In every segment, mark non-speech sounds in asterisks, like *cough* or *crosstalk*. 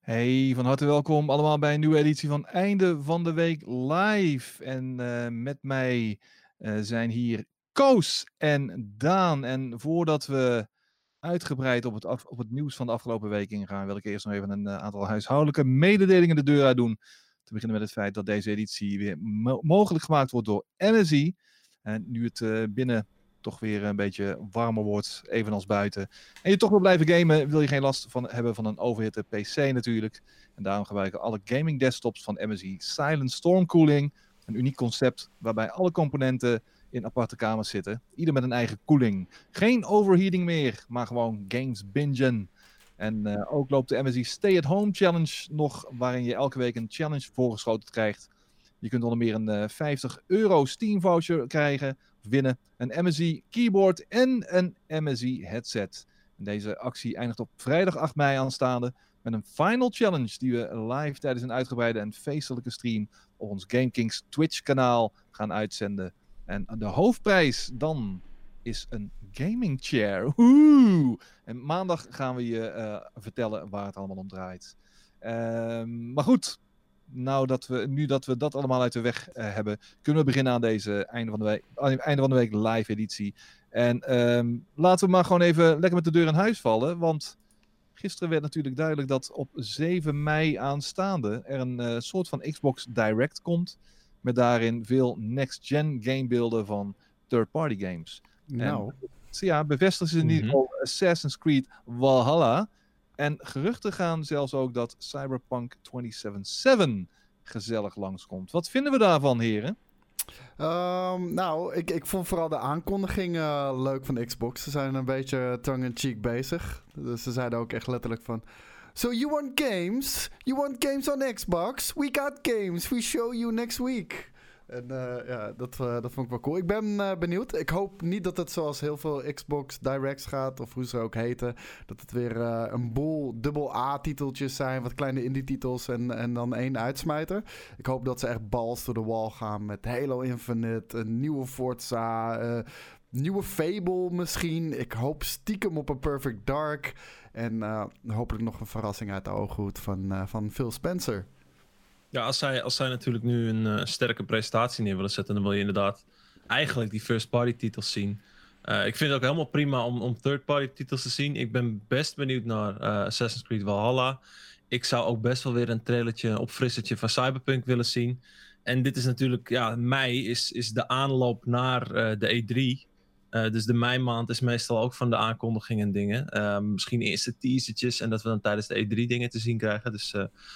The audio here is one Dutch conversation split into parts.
Hey, van harte welkom allemaal bij een nieuwe editie van Einde van de Week Live. En uh, met mij uh, zijn hier Koos en Daan. En voordat we uitgebreid op het, op het nieuws van de afgelopen week ingaan, wil ik eerst nog even een uh, aantal huishoudelijke mededelingen de deur uit doen. Te beginnen met het feit dat deze editie weer mo mogelijk gemaakt wordt door MSI. En nu het binnen toch weer een beetje warmer wordt, evenals buiten. En je toch wil blijven gamen, wil je geen last van hebben van een overhitte PC natuurlijk. En daarom gebruiken alle gaming desktops van MSI Silent Storm Cooling. Een uniek concept waarbij alle componenten in aparte kamers zitten. Ieder met een eigen koeling. Geen overheating meer, maar gewoon games bingen. En uh, ook loopt de MSI Stay at Home Challenge nog, waarin je elke week een challenge voorgeschoten krijgt. Je kunt onder meer een uh, 50 euro Steam voucher krijgen winnen een MSI keyboard en een MSI headset. En deze actie eindigt op vrijdag 8 mei aanstaande met een final challenge die we live tijdens een uitgebreide en feestelijke stream op ons GameKings Twitch kanaal gaan uitzenden. En de hoofdprijs dan is een gaming chair. Oeh! En maandag gaan we je uh, vertellen waar het allemaal om draait. Uh, maar goed, nou dat we, nu dat we dat allemaal uit de weg uh, hebben, kunnen we beginnen aan deze einde van de week, einde van de week live editie. En um, laten we maar gewoon even lekker met de deur in huis vallen. Want gisteren werd natuurlijk duidelijk dat op 7 mei aanstaande er een uh, soort van Xbox Direct komt. Met daarin veel next-gen gamebeelden van third-party games. Nou. En, ja, bevestigen ze niet mm -hmm. al Assassin's Creed Valhalla. En geruchten gaan zelfs ook dat Cyberpunk 2077 gezellig langskomt. Wat vinden we daarvan, heren? Um, nou, ik, ik vond vooral de aankondiging uh, leuk van Xbox. Ze zijn een beetje tongue-in-cheek bezig. Dus ze zeiden ook echt letterlijk van... So you want games? You want games on Xbox? We got games. We show you next week. En uh, ja, dat, uh, dat vond ik wel cool. Ik ben uh, benieuwd. Ik hoop niet dat het zoals heel veel Xbox Directs gaat, of hoe ze ook heten. Dat het weer een boel dubbel A-titeltjes zijn, wat kleine indie-titels en, en dan één uitsmijter. Ik hoop dat ze echt balls to the wall gaan met Halo Infinite, een nieuwe Forza, nieuwe Fable misschien. Ik hoop stiekem op een Perfect Dark. En hopelijk nog een verrassing uit de ooghoed van, van Phil Spencer. Ja, als zij, als zij natuurlijk nu een uh, sterke presentatie neer willen zetten, dan wil je inderdaad eigenlijk die first-party titels zien. Uh, ik vind het ook helemaal prima om, om third-party titels te zien. Ik ben best benieuwd naar uh, Assassin's Creed Valhalla. Ik zou ook best wel weer een trailertje, opfrissertje van Cyberpunk willen zien. En dit is natuurlijk, ja, mei is, is de aanloop naar de E3. dus de meimaand is meestal ook van de aankondigingen en dingen. misschien eerste teasertjes en dat we dan tijdens de E3 dingen te zien krijgen. Dus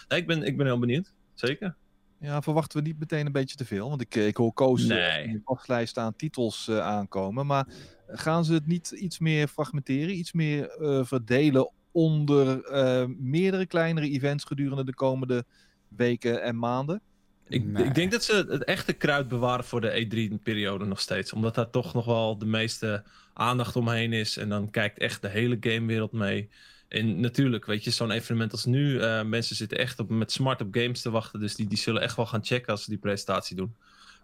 ik, ben, ik ben heel benieuwd. Zeker. Ja, verwachten we niet meteen een beetje te veel? Want ik, ik hoor Koos nee. in de wachtlijst aan titels uh, aankomen. Maar gaan ze het niet iets meer fragmenteren? Iets meer uh, verdelen onder uh, meerdere kleinere events gedurende de komende weken en maanden? Ik, nee. ik denk dat ze het echte kruid bewaren voor de E3-periode nog steeds. Omdat daar toch nog wel de meeste aandacht omheen is. En dan kijkt echt de hele gamewereld mee. En natuurlijk, weet je, zo'n evenement als nu, uh, mensen zitten echt op, met smart op games te wachten. Dus die, die zullen echt wel gaan checken als ze die presentatie doen.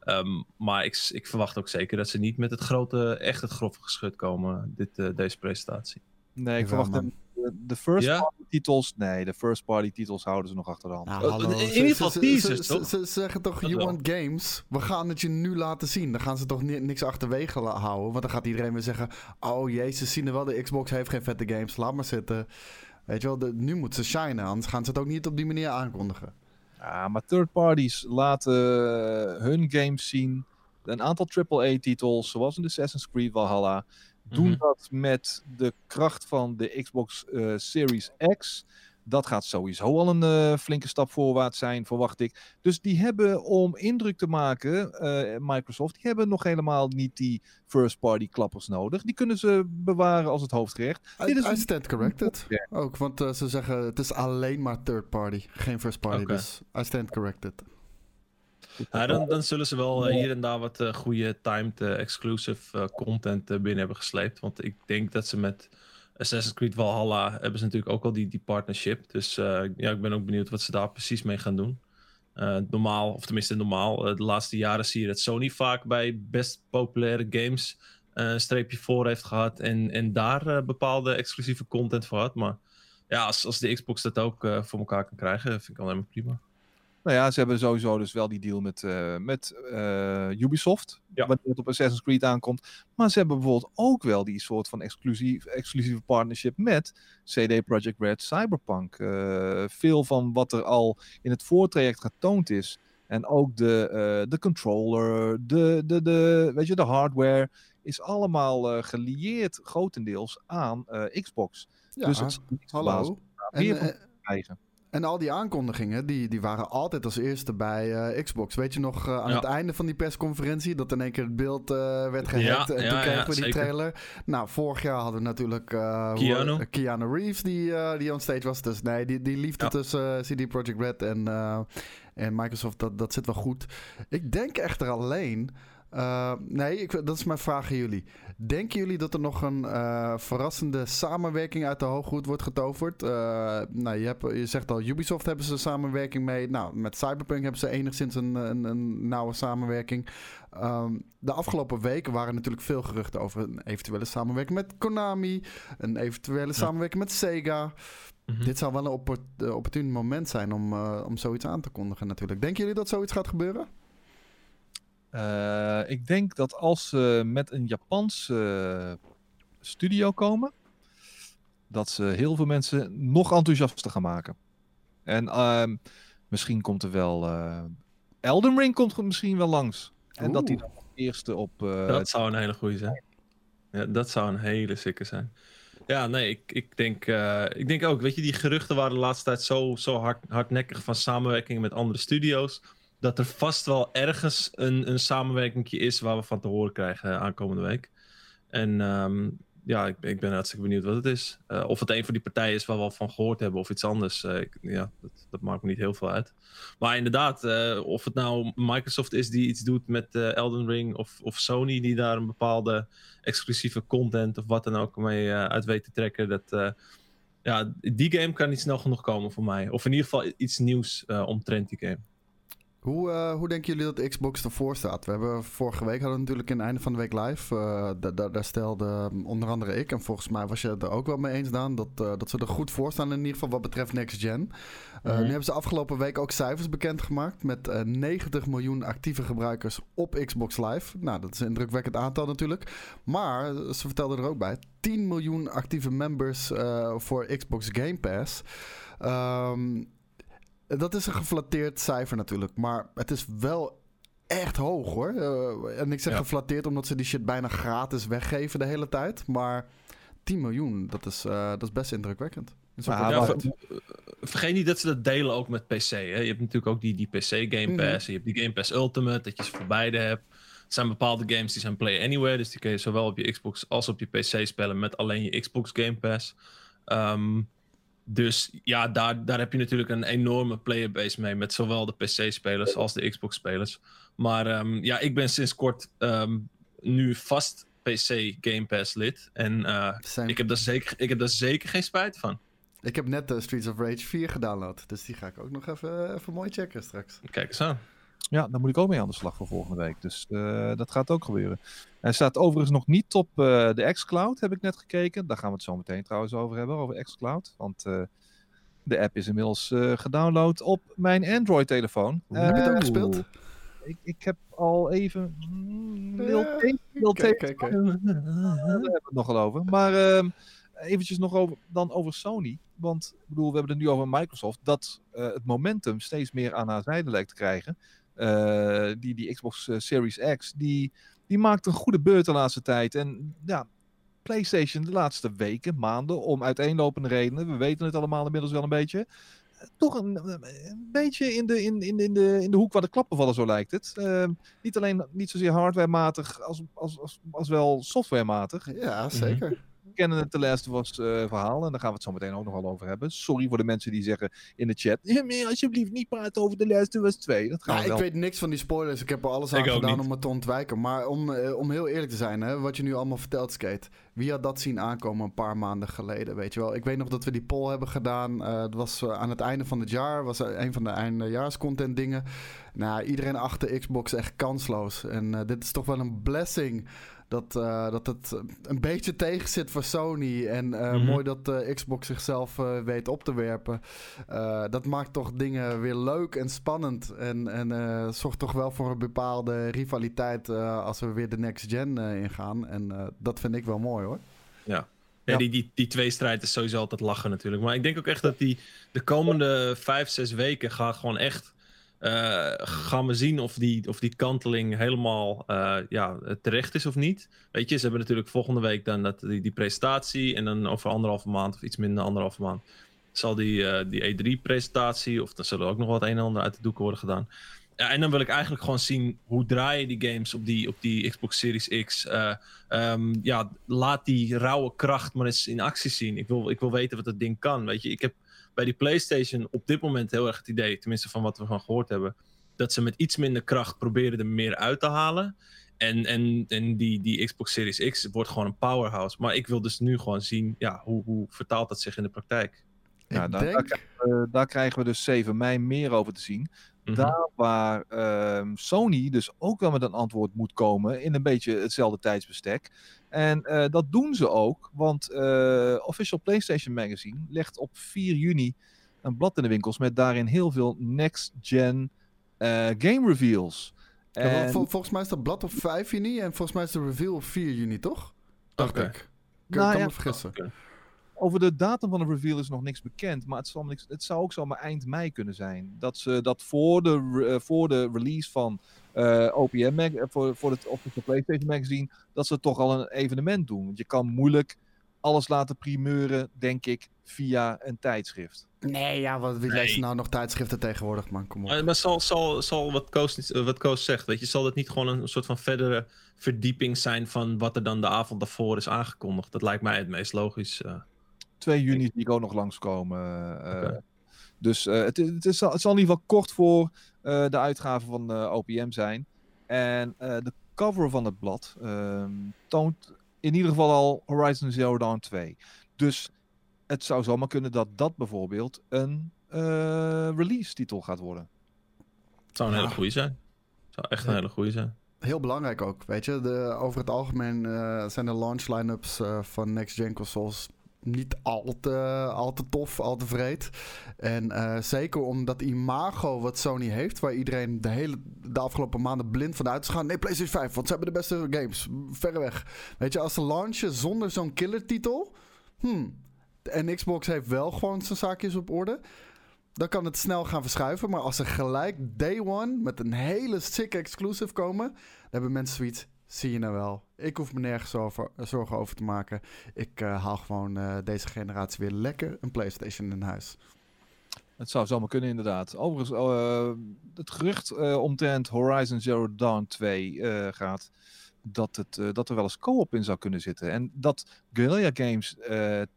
Um, maar ik, ik verwacht ook zeker dat ze niet met het grote, echt het grove geschut komen, dit, uh, deze presentatie. Nee, ik verwacht hem de first ja? party titels, nee, de first party titels houden ze nog achter de hand. Nou, hallo, in ieder geval teasers, toch? Ze, ze, zeggen toch, you want games, we gaan het je nu laten zien. Dan gaan ze toch niks achterwege houden, want dan gaat iedereen weer zeggen, oh jezus, ze zien er wel, de Xbox heeft geen vette games, laat maar zitten. Weet je wel, de, nu moeten ze shinen, anders gaan ze het ook niet op die manier aankondigen. Ja, maar third parties laten hun games zien. Een aantal AAA-titels, zoals in Assassin's Creed Valhalla, doen mm -hmm. dat met de kracht van de Xbox uh, Series X. Dat gaat sowieso al een uh, flinke stap voorwaarts zijn, verwacht ik. Dus die hebben om indruk te maken, uh, Microsoft, die hebben nog helemaal niet die first-party klappers nodig. Die kunnen ze bewaren als het hoofdgerecht. I, Dit is I stand corrected. Ook, want uh, ze zeggen het is alleen maar third-party, geen first-party. Okay. Dus I stand corrected. *laughs* Ja, dan, dan, zullen ze wel uh, hier en daar wat uh, goede timed uh, exclusive content binnen hebben gesleept. Want ik denk dat ze met Assassin's Creed Valhalla hebben ze natuurlijk ook al die, die partnership. Dus ja, ik ben ook benieuwd wat ze daar precies mee gaan doen. normaal, of tenminste normaal, de laatste jaren zie je dat Sony vaak bij best populaire games een streepje voor heeft gehad. En, en daar bepaalde exclusieve content voor had. Maar ja, als, als de Xbox dat ook eh, voor elkaar kan krijgen, vind ik alleen maar prima. Nou ja, ze hebben sowieso dus wel die deal met, eh, met eh, Ubisoft. Ja. Wanneer het op Assassin's Creed aankomt. Maar ze hebben bijvoorbeeld ook wel die soort van exclusief, exclusieve partnership met CD Projekt Red Cyberpunk. Eh, veel van wat er al in het voortraject getoond is. En ook de, eh, de controller, de, de, de, weet je, de hardware. Is allemaal eh, gelieerd grotendeels aan eh, Xbox. Ja, dus het hallo. meer En, van te krijgen. En al die aankondigingen, die, die waren altijd als eerste bij eh, Xbox. Weet je nog, eh, aan Ja. het einde van die persconferentie, dat in één keer het beeld eh, werd gehackt Ja, en ja, toen kregen we die zeker. trailer. Nou, vorig jaar hadden we natuurlijk Keanu. Keanu Reeves die, die on stage was. Dus nee, die, die liefde tussen CD Projekt Red en, en Microsoft, dat, dat zit wel goed. Ik denk echter alleen... eh, nee, ik, dat is mijn vraag aan jullie. Denken jullie dat er nog een eh, verrassende samenwerking uit de hooghoed wordt getoverd? Eh, nou, je, hebt, je zegt al, Ubisoft hebben ze samenwerking mee. Nou, met Cyberpunk hebben ze enigszins een, een, een nauwe samenwerking. Ehm, de afgelopen weken waren natuurlijk veel geruchten over een eventuele samenwerking met Konami. Een eventuele samenwerking met Sega. Mhm. Dit zou wel een oppor- eh, opportun moment zijn om, om zoiets aan te kondigen natuurlijk. Denken jullie dat zoiets gaat gebeuren? Eh, ik denk dat als ze met een Japanse studio komen, dat ze heel veel mensen nog enthousiaster gaan maken. En ehm, misschien komt er wel. eh, Elden Ring komt misschien wel langs. En dat die dan als eerste op. eh, Dat zou een hele goede zijn. Ja, dat zou een hele sikke zijn. Ja, nee, ik, ik, denk, ik denk ook, weet je, die geruchten waren de laatste tijd zo, zo hard, hardnekkig van samenwerking met andere studio's. Dat er vast wel ergens een, een samenwerking is waar we van te horen krijgen aankomende week. En ehm, ja, ik, ik ben hartstikke benieuwd wat het is. Eh, of het een van die partijen is waar we al van gehoord hebben of iets anders. eh, ja, dat, dat maakt me niet heel veel uit. Maar inderdaad, eh, of het nou Microsoft is die iets doet met Elden Ring of, of Sony die daar een bepaalde exclusieve content of wat dan ook mee uit weet te trekken. Dat, ja, die game kan niet snel genoeg komen voor mij. Of in ieder geval iets nieuws omtrent die game. Hoe, eh, hoe denken jullie dat Xbox ervoor staat? We hebben vorige week hadden we natuurlijk in het einde van de week live. eh, da- da- daar stelde um, onder andere ik, en volgens mij was je het er ook wel mee eens, Daan, dat, eh, dat ze er goed voor staan in ieder geval wat betreft Next Gen. Mhm. Nu hebben ze afgelopen week ook cijfers bekendgemaakt met eh, 90 miljoen actieve gebruikers op Xbox Live. Nou, dat is een indrukwekkend aantal natuurlijk. Maar ze vertelden er ook bij, 10 miljoen actieve members voor Xbox Game Pass. Ehm, dat is een geflatteerd cijfer natuurlijk, maar het is wel echt hoog hoor. Eh, en ik zeg Ja. geflatteerd omdat ze die shit bijna gratis weggeven de hele tijd. Maar 10 miljoen, dat is, eh, dat is best indrukwekkend. Is Ja, ver- vergeet niet dat ze dat delen ook met PC. Hè? Je hebt natuurlijk ook die, die PC Game Mhm. Pass. Je hebt die Game Pass Ultimate, dat je ze voor beide hebt. Er zijn bepaalde games die zijn Play Anywhere. Dus die kun je zowel op je Xbox als op je PC spelen met alleen je Xbox Game Pass. Ehm, dus ja, daar, daar heb je natuurlijk een enorme playerbase mee. Met zowel de PC-spelers als de Xbox-spelers. Maar ehm, ja, ik ben sinds kort ehm, nu vast PC Game Pass lid. En eh, ik, heb daar zeker, ik heb daar zeker geen spijt van. Ik heb net de Streets of Rage 4 gedownload. Dus die ga ik ook nog even, even mooi checken straks. Kijk eens aan. Ja, daar moet ik ook mee aan de slag voor volgende week. Dus eh, dat gaat ook gebeuren. Hij staat overigens nog niet op eh, de xCloud, heb ik net gekeken. Daar gaan we het zo meteen trouwens over hebben, over xCloud. Want eh, de app is inmiddels gedownload op mijn Android-telefoon. Heb je het ook gespeeld? Ik, ik heb al even... mm, Lil Lil kijk, kijk. daar hebben we het nog wel over. Maar ehm, eventjes nog over, dan over Sony. Want ik bedoel, we hebben het nu over Microsoft. Dat het momentum steeds meer aan haar zijde lijkt te krijgen. Eh, die, die Xbox eh, Series X, die, die maakt een goede beurt de laatste tijd. En ja, PlayStation de laatste weken, maanden, om uiteenlopende redenen. We weten het allemaal inmiddels wel een beetje. eh, Toch een, een beetje in de, in, in, in, de, in de hoek waar de klappen vallen, zo lijkt het. Ehm, niet alleen niet zozeer hardwarematig als, als, als, als wel softwarematig. Ja, zeker. We kennen het The Last of Us eh, verhaal en daar gaan we het zo meteen ook nog wel over hebben. Sorry voor de mensen die zeggen in de chat, "Ja, maar alsjeblieft niet praten over The Last of Us 2. Dat gaan Nou, we ik wel. weet niks van die spoilers. Ik heb er alles Ik aan gedaan niet. om het te ontwijken. Maar om, eh, om heel eerlijk te zijn, hè, wat je nu allemaal vertelt, Skate. Wie had dat zien aankomen een paar maanden geleden, weet je wel? Ik weet nog dat we die poll hebben gedaan. eh het was aan het einde van het jaar. was een van de eindejaarscontent dingen. Nou, iedereen achter Xbox echt kansloos. En dit is toch wel een blessing Dat, uh, dat het een beetje tegen zit voor Sony. En uh, mm-hmm. mooi dat uh, Xbox zichzelf weet op te werpen. dat maakt toch dingen weer leuk en spannend. En, en zorgt toch wel voor een bepaalde rivaliteit als we weer de next gen ingaan. En dat vind ik wel mooi hoor. Ja, ja, die, die, die tweestrijd is sowieso altijd lachen natuurlijk. Maar ik denk ook echt dat die de komende vijf, zes weken gaat gewoon echt... Uh, gaan we zien of die, of die kanteling helemaal uh, ja, terecht is of niet. Weet je, ze hebben natuurlijk volgende week dan dat, die, die presentatie. En dan over anderhalve maand of iets minder anderhalve maand zal die, uh, die E3-presentatie. Of dan zullen er ook nog wat een en ander uit de doeken worden gedaan. Ja, en dan wil ik eigenlijk gewoon zien hoe draaien die games op die, op die Xbox Series X. Uh, um, ja, laat die rauwe kracht maar eens in actie zien. Ik wil, ik wil weten wat dat ding kan. Weet je, ik heb bij die PlayStation op dit moment heel erg het idee, tenminste van wat we van gehoord hebben, dat ze met iets minder kracht proberen er meer uit te halen. En, en, en die, die Xbox Series X wordt gewoon een powerhouse. Maar ik wil dus nu gewoon zien, ja, hoe, hoe vertaalt dat zich in de praktijk? Ja, daar, denk... daar, krijgen we, daar, krijgen we, dus 7 mei meer over te zien. Mhm. Daar waar uh, Sony dus ook wel met een antwoord moet komen in een beetje hetzelfde tijdsbestek. En uh, dat doen ze ook, want uh, Official PlayStation Magazine legt op 4 juni een blad in de winkels met daarin heel veel next-gen uh, game reveals. En... vol volgens mij is dat blad op 5 juni en volgens mij is de reveal op 4 juni, toch? Dacht okay. ik. Ik nou, kan ja, me vergissen. Okay. Over de datum van de reveal is nog niks bekend. Maar het, zal niks, het zou ook zomaar eind mei kunnen zijn. Dat ze dat voor de, uh, voor de release van uh, OPM, mag, uh, voor, voor het official PlayStation Magazine, dat ze toch al een evenement doen. Want je kan moeilijk alles laten primeuren, denk ik, via een tijdschrift. Nee, ja, wat, wie nee. leest nou nog tijdschriften tegenwoordig, man? Kom op. Maar, maar zal, zal, zal wat, Koos, wat Koos zegt, weet je, zal dat niet gewoon een, soort van verdere verdieping zijn van wat er dan de avond daarvoor is aangekondigd? Dat lijkt mij het meest logisch. Uh. 2 juni zie ik ook nog langskomen. Uh, Dus uh, het, het, is, het zal in ieder geval kort voor uh, de uitgave van OPM zijn. En de cover van het blad ehm, toont in ieder geval al Horizon Zero Dawn 2. Dus het zou zomaar kunnen dat dat bijvoorbeeld een release titel gaat worden. Het zou een hele goede zijn. Het zou echt een hele goede zijn. Heel belangrijk ook, weet je. De, over het algemeen zijn de launch line-ups van next-gen consoles niet al te, tof, al te vreed. En uh, zeker om dat imago wat Sony heeft, waar iedereen de hele de afgelopen maanden blind van uit is gaan. Nee, PlayStation 5, want ze hebben de beste games. Verreweg. Weet je, als ze launchen zonder zo'n killertitel. Hmm, en Xbox heeft wel gewoon zijn zaakjes op orde. Dan kan het snel gaan verschuiven. Maar als ze gelijk day one met een hele sick exclusive komen, dan hebben mensen zoiets zie je nou wel. Ik hoef me nergens over, zorgen over te maken. Ik uh, haal gewoon uh, deze generatie weer lekker een PlayStation in huis. Het zou zomaar kunnen, inderdaad. Overigens, uh, het gerucht omtrent Horizon Zero Dawn 2 gaat dat, het, dat er wel eens co-op in zou kunnen zitten. En dat Guerrilla Games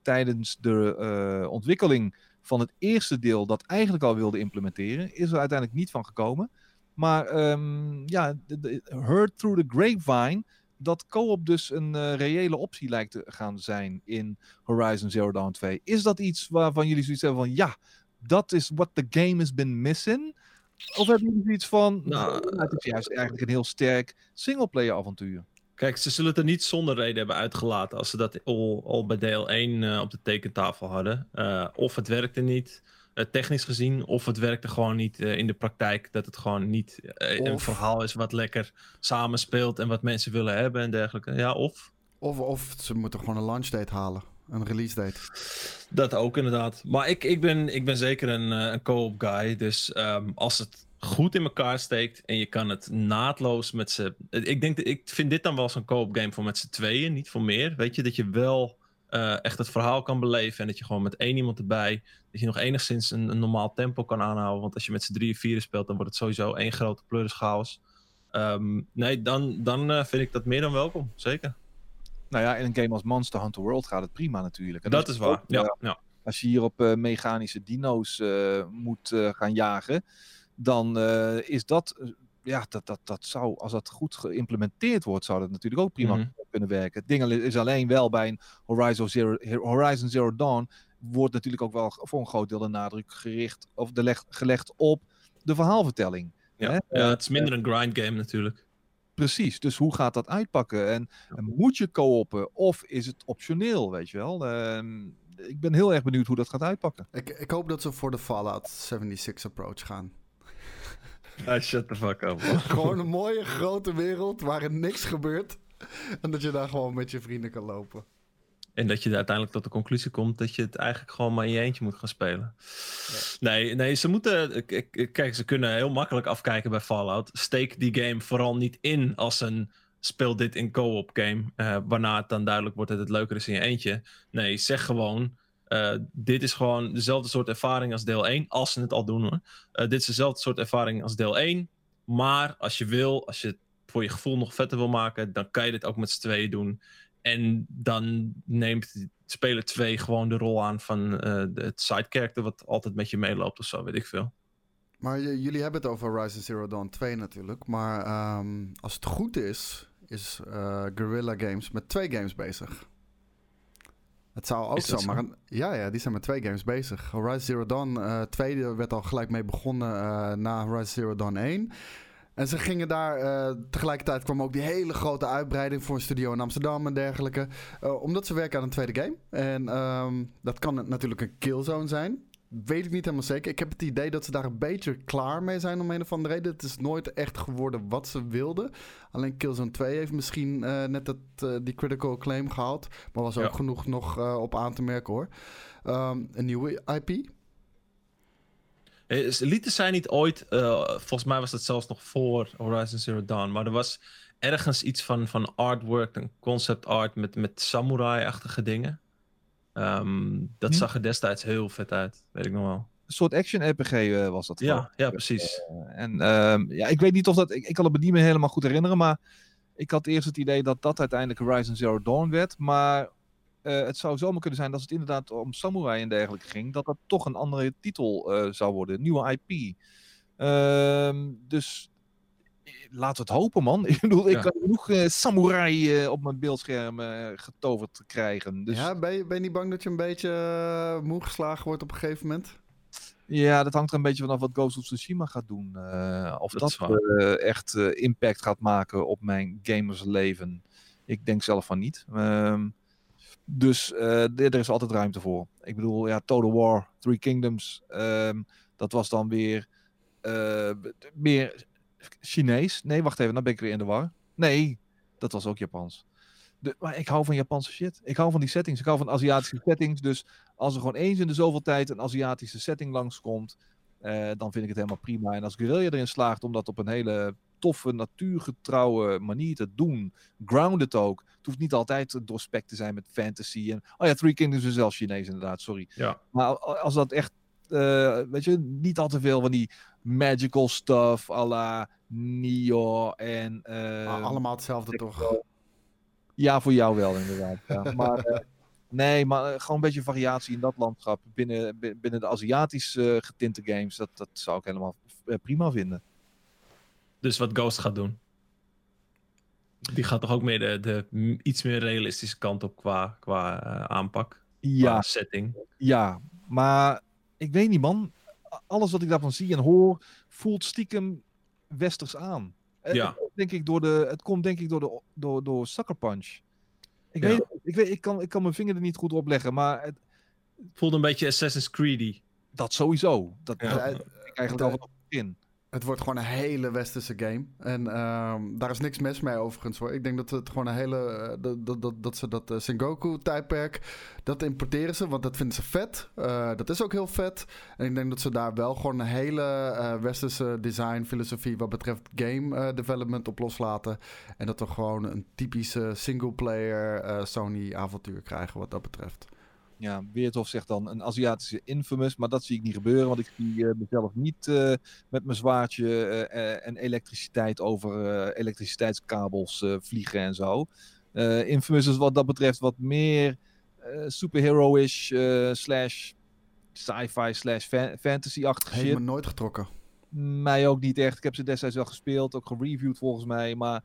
tijdens de ontwikkeling van het eerste deel dat eigenlijk al wilde implementeren, is er uiteindelijk niet van gekomen. Maar um, ja, de, de, heard through the grapevine dat co-op dus een uh, reële optie lijkt te gaan zijn in Horizon Zero Dawn 2. Is dat iets waarvan jullie zoiets hebben van ja, dat is what the game has been missing? Of hebben jullie zoiets van, nou, het is juist eigenlijk een heel sterk singleplayer avontuur? Kijk, ze zullen het er niet zonder reden hebben uitgelaten als ze dat al, al bij deel 1 uh, op de tekentafel hadden. Uh, of het werkte niet. Uh, technisch gezien, of het werkte gewoon niet uh, in de praktijk. Dat het gewoon niet uh, een verhaal is wat lekker samenspeelt en wat mensen willen hebben en dergelijke. Ja, of? Of, of ze moeten gewoon een launch date halen. Een release date. Dat ook inderdaad. Maar ik, ik, ben, ik ben zeker een, een co-op guy. Dus um, als het goed in elkaar steekt en je kan het naadloos met z'n... Ik, denk, ik vind dit dan wel zo'n co-op game voor met z'n tweeën, niet voor meer. Weet je, dat je wel uh, echt het verhaal kan beleven. En dat je gewoon met één iemand erbij. Dat je nog enigszins een, een normaal tempo kan aanhouden. Want als je met z'n drieën, vieren speelt, dan wordt het sowieso één grote pleurischaos. Um, nee, dan, dan uh, vind ik dat meer dan welkom. Zeker. Nou ja, in een game als Monster Hunter World gaat het prima natuurlijk. En dat, dat is waar. Ook, ja, uh, ja. Als je hier op mechanische dino's moet gaan jagen. Dan is dat ja, dat, dat, dat zou, als dat goed geïmplementeerd wordt, zou dat natuurlijk ook prima mm-hmm. Kunnen werken. Het ding is alleen wel bij een Horizon Zero, Horizon Zero Dawn, wordt natuurlijk ook wel voor een groot deel de nadruk gericht, of de leg, gelegd op de verhaalvertelling. Ja, hè? ja het is minder een grind game natuurlijk. Precies, dus hoe gaat dat uitpakken? En, en moet je co-oppen of is het optioneel, weet je wel? Ehm, ik ben heel erg benieuwd hoe dat gaat uitpakken. Ik, ik hoop dat ze voor de Fallout 76 approach gaan. Ah, shut the fuck up. *laughs* gewoon een mooie grote wereld waarin niks gebeurt. *laughs* En dat je daar gewoon met je vrienden kan lopen. En dat je uiteindelijk tot de conclusie komt dat je het eigenlijk gewoon maar in je eentje moet gaan spelen. Nee, nee, ze moeten. Kijk, ze kunnen heel makkelijk afkijken bij Fallout. Steek die game vooral niet in als een speel dit in co-op game. Uh, waarna het dan duidelijk wordt dat het leuker is in je eentje. Nee, zeg gewoon. Uh, dit is gewoon dezelfde soort ervaring als deel 1. Als ze het al doen hoor. Uh, dit is dezelfde soort ervaring als deel 1. Maar als je wil, als je voor je gevoel nog vetter wil maken, dan kan je dit ook met z'n tweeën doen. En dan neemt speler 2 gewoon de rol aan van uh, het side character wat altijd met je meeloopt of zo, weet ik veel. Maar jullie hebben het over Horizon Zero Dawn 2 natuurlijk. Maar um, als het goed is, is uh, Guerrilla Games met twee games bezig. Het zou ook zo, maar een, ja, ja, die zijn met twee games bezig. Horizon Zero Dawn uh, 2 werd al gelijk mee begonnen uh, na Horizon Zero Dawn 1. En ze gingen daar, uh, tegelijkertijd kwam ook die hele grote uitbreiding voor een studio in Amsterdam en dergelijke. Uh, omdat ze werken aan een tweede game. En um, dat kan natuurlijk een killzone zijn. Weet ik niet helemaal zeker. Ik heb het idee dat ze daar een beetje klaar mee zijn om een of andere reden. Het is nooit echt geworden wat ze wilden. Alleen Killzone 2 heeft misschien uh, net dat, die critical claim gehaald. Maar was ook ja. genoeg nog op aan te merken hoor. Um, een nieuwe IP. Lieten zij niet ooit, uh, volgens mij was dat zelfs nog voor Horizon Zero Dawn, maar er was ergens iets van, van artwork, een concept art met, met samurai-achtige dingen. Um, dat hm? zag er destijds heel vet uit, weet ik nog wel. Een soort action-RPG uh, was dat. Ja, ja precies. Uh, en um, ja, ik weet niet of dat, ik, ik kan het me niet meer helemaal goed herinneren, maar ik had eerst het idee dat dat uiteindelijk Horizon Zero Dawn werd, maar uh, het zou zomaar kunnen zijn dat het inderdaad om samurai en dergelijke ging, dat dat toch een andere titel uh, zou worden, een nieuwe IP. Uh, dus laten we het hopen, man. *laughs* Ik bedoel, ja. ik kan genoeg samurai op mijn beeldscherm getoverd krijgen. Dus... Ja, ben je, ben je niet bang dat je een beetje moe geslagen wordt op een gegeven moment? Ja, dat hangt er een beetje vanaf wat Ghost of Tsushima gaat doen. of dat, dat echt impact gaat maken op mijn gamersleven. Ik denk zelf van niet. Ehm, dus uh, er is altijd ruimte voor. Ik bedoel, ja, Total War, Three Kingdoms, um, dat was dan weer uh, meer Chinees. Nee, wacht even, dan ben ik weer in de war. Nee, dat was ook Japans. De, maar ik hou van Japanse shit. Ik hou van die settings. Ik hou van Aziatische settings. Dus als er gewoon eens in de zoveel tijd een Aziatische setting langskomt, uh, dan vind ik het helemaal prima. En als Guerrilla erin slaagt om dat op een hele toffe, natuurgetrouwe manier te doen. Grounded ook. Het hoeft niet altijd doorspekt te zijn met fantasy. En, oh ja, Three Kingdoms is zelfs Chinees inderdaad, sorry. Ja. Maar als dat echt, uh, weet je, niet al te veel van die magical stuff à la Nio en... Uh, allemaal hetzelfde toch? Ja, voor jou wel inderdaad. Ja. *laughs* maar... Uh, Nee, maar gewoon een beetje variatie in dat landschap. Binnen, binnen de Aziatisch uh, getinte games. Dat, dat zou ik helemaal prima vinden. Dus wat Ghost gaat doen. Die gaat toch ook meer de, de iets meer realistische kant op qua, qua uh, aanpak. Ja. Qua setting. Ja, maar ik weet niet man. Alles wat ik daarvan zie en hoor, voelt stiekem westers aan. Ja. Het, denk ik door de, het komt denk ik door, de, door, door Sucker Punch. Ik, ja. weet, ik, weet, ik, kan, ik kan mijn vinger er niet goed op leggen, maar... Het, het voelt een beetje Assassin's Creedy. Dat sowieso. Dat, ja. eigenlijk al wat in. Het wordt gewoon een hele westerse game. En uh, daar is niks mis mee overigens hoor. Ik denk dat het gewoon een hele... Dat, dat, dat, dat ze dat uh, Sengoku-tijdperk... Dat importeren ze, want dat vinden ze vet. Uh, dat is ook heel vet. En ik denk dat ze daar wel gewoon een hele uh, westerse design-filosofie... wat betreft game development op loslaten. En dat we gewoon een typische single-player Sony-avontuur krijgen wat dat betreft ja, Weerthof zegt dan een Aziatische infamous, maar dat zie ik niet gebeuren, want ik zie uh, mezelf niet uh, met mijn zwaardje uh, en elektriciteit over elektriciteitskabels vliegen en zo. infamous is wat dat betreft wat meer superhero-ish slash sci-fi slash fa fantasy-achtige shit. Heeft me nooit getrokken. Mij ook niet echt. Ik heb ze destijds wel gespeeld, ook gereviewd volgens mij, maar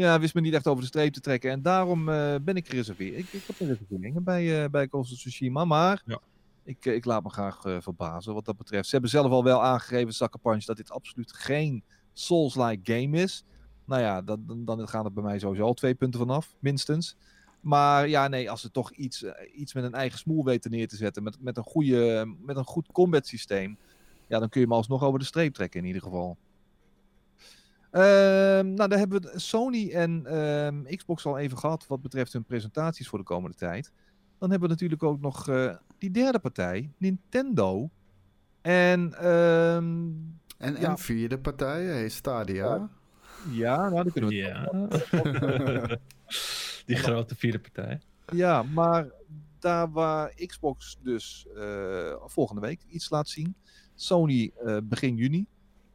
ja, wist me niet echt over de streep te trekken. En daarom uh, ben ik gereserveerd. Ik, ik heb een reserveringen bij, uh, bij Ghost Tsushima. Maar ja. ik, ik laat me graag uh, verbazen wat dat betreft. Ze hebben zelf al wel aangegeven, Sucker Punch, dat dit absoluut geen Souls-like game is. Nou ja, dat, dan, dan gaan er bij mij sowieso al twee punten vanaf, minstens. Maar ja, nee, als ze toch iets, eh, iets met een eigen smoel weten neer te zetten, met, met, een, goede, met een goed combat systeem, ja, dan kun je hem alsnog over de streep trekken in ieder geval. Ehm, nou, daar hebben we Sony en ehm, Xbox al even gehad wat betreft hun presentaties voor de komende tijd. Dan hebben we natuurlijk ook nog eh, die derde partij, Nintendo. En, ehm, En, Ja. en vierde partij, hey, Stadia. ja, nou, daar kunnen we Ja. *laughs* Die grote vierde partij. Ja, maar daar waar Xbox dus eh, volgende week iets laat zien, Sony eh, begin juni,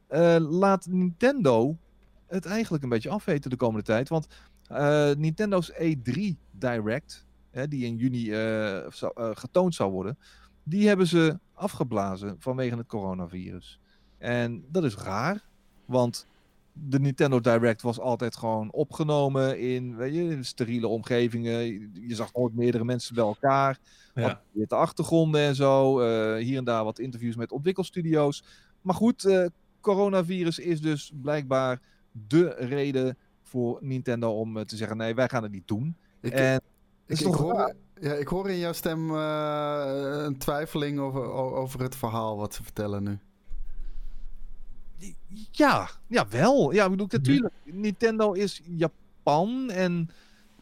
eh, laat Nintendo het eigenlijk een beetje afweten de komende tijd. Want eh, Nintendo's E3 Direct, hè, die in juni eh, zou- eh, getoond zou worden, die hebben ze afgeblazen vanwege het coronavirus. En dat is raar, want de Nintendo Direct was altijd gewoon opgenomen in, weet je, in steriele omgevingen. Je, zag nooit meerdere mensen bij elkaar. Ja. Wat witte achtergronden en zo. hier en daar wat interviews met ontwikkelstudio's. Maar goed, coronavirus is dus blijkbaar de reden voor Nintendo om eh, te zeggen: nee, wij gaan het niet doen. Ik, en ik, is ik toch hoor, ja, ik hoor in jouw stem eh, een twijfeling over, over het verhaal wat ze vertellen nu. Ja, ja, wel. Ja, ik bedoel, Mhm. natuurlijk. Nintendo is Japan. En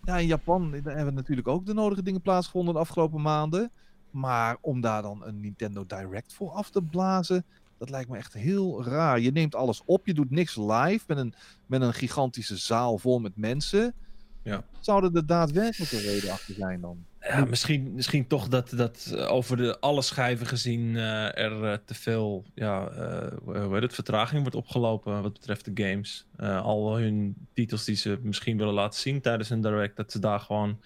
ja, in Japan hebben natuurlijk ook de nodige dingen plaatsgevonden de afgelopen maanden. Maar om daar dan een Nintendo Direct voor af te blazen, dat lijkt me echt heel raar. Je neemt alles op, je doet niks live met een, met een gigantische zaal vol met mensen. Ja. Zouden er daadwerkelijke reden achter zijn dan? Ja, misschien, misschien toch dat, dat eh, over de alle schijven gezien eh, er eh, te veel ja, hoe heet het, vertraging wordt opgelopen wat betreft de games. Al hun titels die ze misschien willen laten zien tijdens een direct, dat ze daar gewoon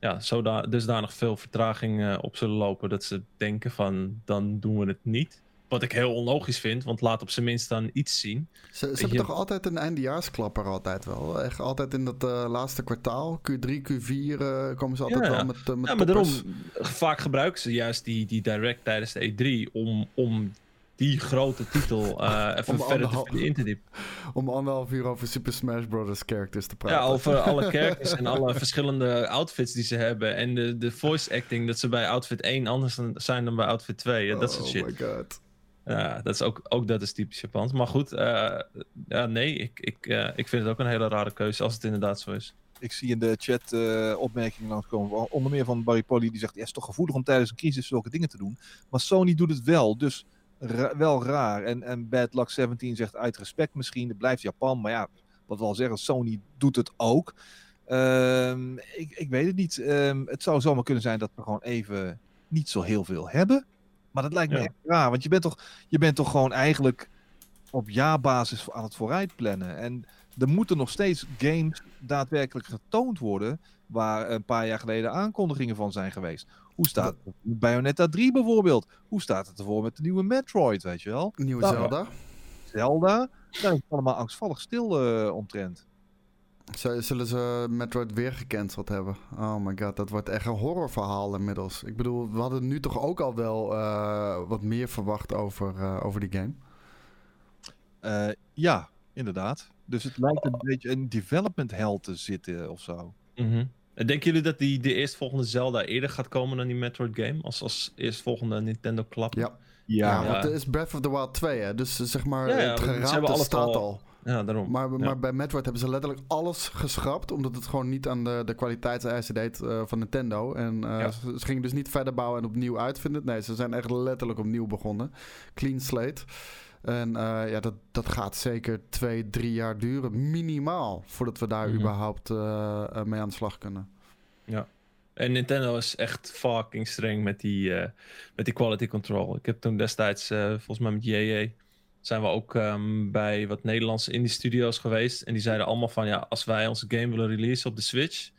ja, zoda dusdanig veel vertraging op zullen lopen dat ze denken van dan doen we het niet. Wat ik heel onlogisch vind, want laat op zijn minst dan iets zien. Ze, ze hebben je- toch altijd een eindejaarsklapper altijd wel. Echt altijd in dat eh, laatste kwartaal, Q3, Q4, eh, komen ze altijd Ja, wel met, uh, met Ja, maar daarom, vaak gebruiken ze juist die, die direct tijdens de E3 om, om die grote titel eh, *laughs* even verder in te diepen. *laughs* Om anderhalf uur over Super Smash Bros. characters te praten. Ja, over alle *laughs* characters en alle verschillende outfits die ze hebben. En de, de voice acting, dat ze bij outfit 1 anders zijn dan bij outfit 2. Ja, dat soort Oh shit. my god. Ja, dat is ook, ook dat is typisch Japans. Maar goed, eh, ja, nee, ik, ik, eh, ik vind het ook een hele rare keuze als het inderdaad zo is. Ik zie in de chat eh, opmerkingen langskomen. Onder meer van Barry Polly. Die zegt: ja, Het is toch gevoelig om tijdens een crisis zulke dingen te doen. Maar Sony doet het wel. Dus wel raar. En, en Bad Luck 17 zegt: Uit respect misschien. Het blijft Japan. Maar ja, wat we al zeggen, Sony doet het ook. Ehm, ik, ik weet het niet. Ehm, het zou zomaar kunnen zijn dat we gewoon even niet zo heel veel hebben. Maar dat lijkt me Ja. echt raar. Want je bent, toch, je bent toch gewoon eigenlijk op jaarbasis aan het vooruitplannen. En er moeten nog steeds games daadwerkelijk getoond worden. Waar een paar jaar geleden aankondigingen van zijn geweest. Hoe staat het Bayonetta 3 bijvoorbeeld? Hoe staat het ervoor met de nieuwe Metroid, weet je wel? Nieuwe Nou, Zelda. Zelda, daar is het allemaal angstvallig stil eh, omtrent. Z- Zullen ze Metroid weer gecanceld hebben? Oh my god, dat wordt echt een horrorverhaal inmiddels. Ik bedoel, we hadden nu toch ook al wel eh, wat meer verwacht over, eh, over die game. Eh, ja, inderdaad. Dus het lijkt een beetje een development hell te zitten of zo. Mhm. En Denken jullie dat die, de eerstvolgende Zelda eerder gaat komen dan die Metroid game? Als, als eerstvolgende Nintendo klap? Ja, Ja, want het is Breath of the Wild 2, hè? Dus zeg maar, Ja, ja, het geraamte alles staat al- al. Ja, daarom. Maar, Ja. maar bij Metroid hebben ze letterlijk alles geschrapt, omdat het gewoon niet aan de, de kwaliteitseisen deed eh, van Nintendo. En eh, Ja. ze, ze gingen dus niet verder bouwen en opnieuw uitvinden. Nee, ze zijn echt letterlijk opnieuw begonnen. Clean slate. En eh, ja, dat, dat gaat zeker twee, drie jaar duren, minimaal, voordat we daar Mhm. überhaupt mee aan de slag kunnen. En Nintendo is echt fucking streng met die, met die quality control. Ik heb toen destijds, volgens mij met JJ, zijn we ook ehm, bij wat Nederlandse indie studios geweest. En die zeiden allemaal van, ja, als wij onze game willen releasen op de Switch,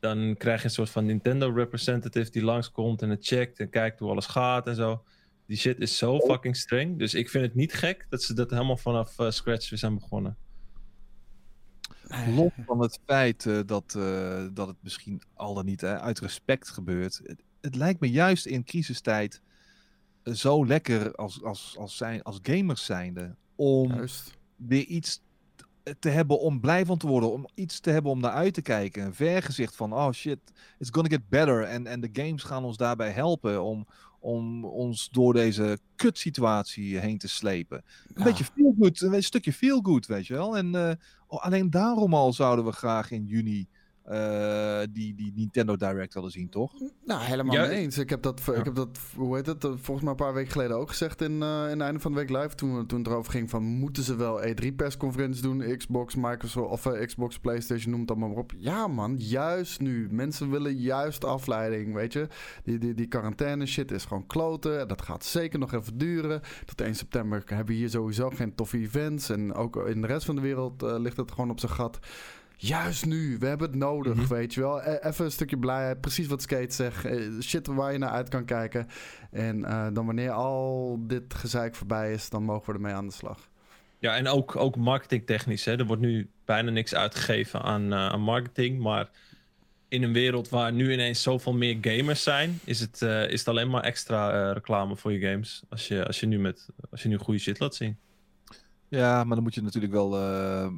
dan krijg je een soort van Nintendo representative die langskomt en het checkt en kijkt hoe alles gaat en zo. Die shit is zo fucking streng. Dus ik vind het niet gek dat ze dat helemaal vanaf eh, scratch weer zijn begonnen. Los van het feit eh, dat, eh, dat het misschien al dan niet hè, uit respect gebeurt. Het, het lijkt me juist in crisistijd zo lekker als, als, als, zijn, als gamers zijnde om Juist. weer iets te hebben om blij van te worden, om iets te hebben om naar uit te kijken. Een vergezicht van, oh shit, it's gonna get better. En, en de games gaan ons daarbij helpen om, om ons door deze kutsituatie heen te slepen. Een Ja. beetje feel good, een stukje feel good, weet je wel. En eh, oh, alleen daarom al zouden we graag in juni eh, die, die Nintendo Direct willen zien, toch? Nou, helemaal Ja, mee eens. Ik heb dat, Ja. ik heb dat hoe heet het, eh, volgens mij een paar weken geleden ook gezegd in, eh, in het einde van de week live. Toen, toen het erover ging van, moeten ze wel E3-persconferenties doen? Xbox, Microsoft, of Xbox, Playstation, noem het allemaal maar op. Ja man, juist nu. Mensen willen juist afleiding, weet je. Die, die, die quarantaine shit is gewoon kloten. Dat gaat zeker nog even duren. Tot 1 september hebben we hier sowieso geen toffe events. En ook in de rest van de wereld eh, ligt het gewoon op zijn gat. Juist nu, we hebben het nodig, Mhm. weet je wel. E- even een stukje blijheid, precies wat Skate zegt. Eh, shit waar je naar uit kan kijken. En eh, dan wanneer al dit gezeik voorbij is, dan mogen we ermee aan de slag. Ja, en ook, ook marketingtechnisch. Hè. Er wordt nu bijna niks uitgegeven aan, eh, aan marketing. Maar in een wereld waar nu ineens zoveel meer gamers zijn, is het, is het alleen maar extra reclame voor je games. Als je, als je, nu, met, als je nu goede shit laat zien. Ja, maar dan moet je natuurlijk wel eh,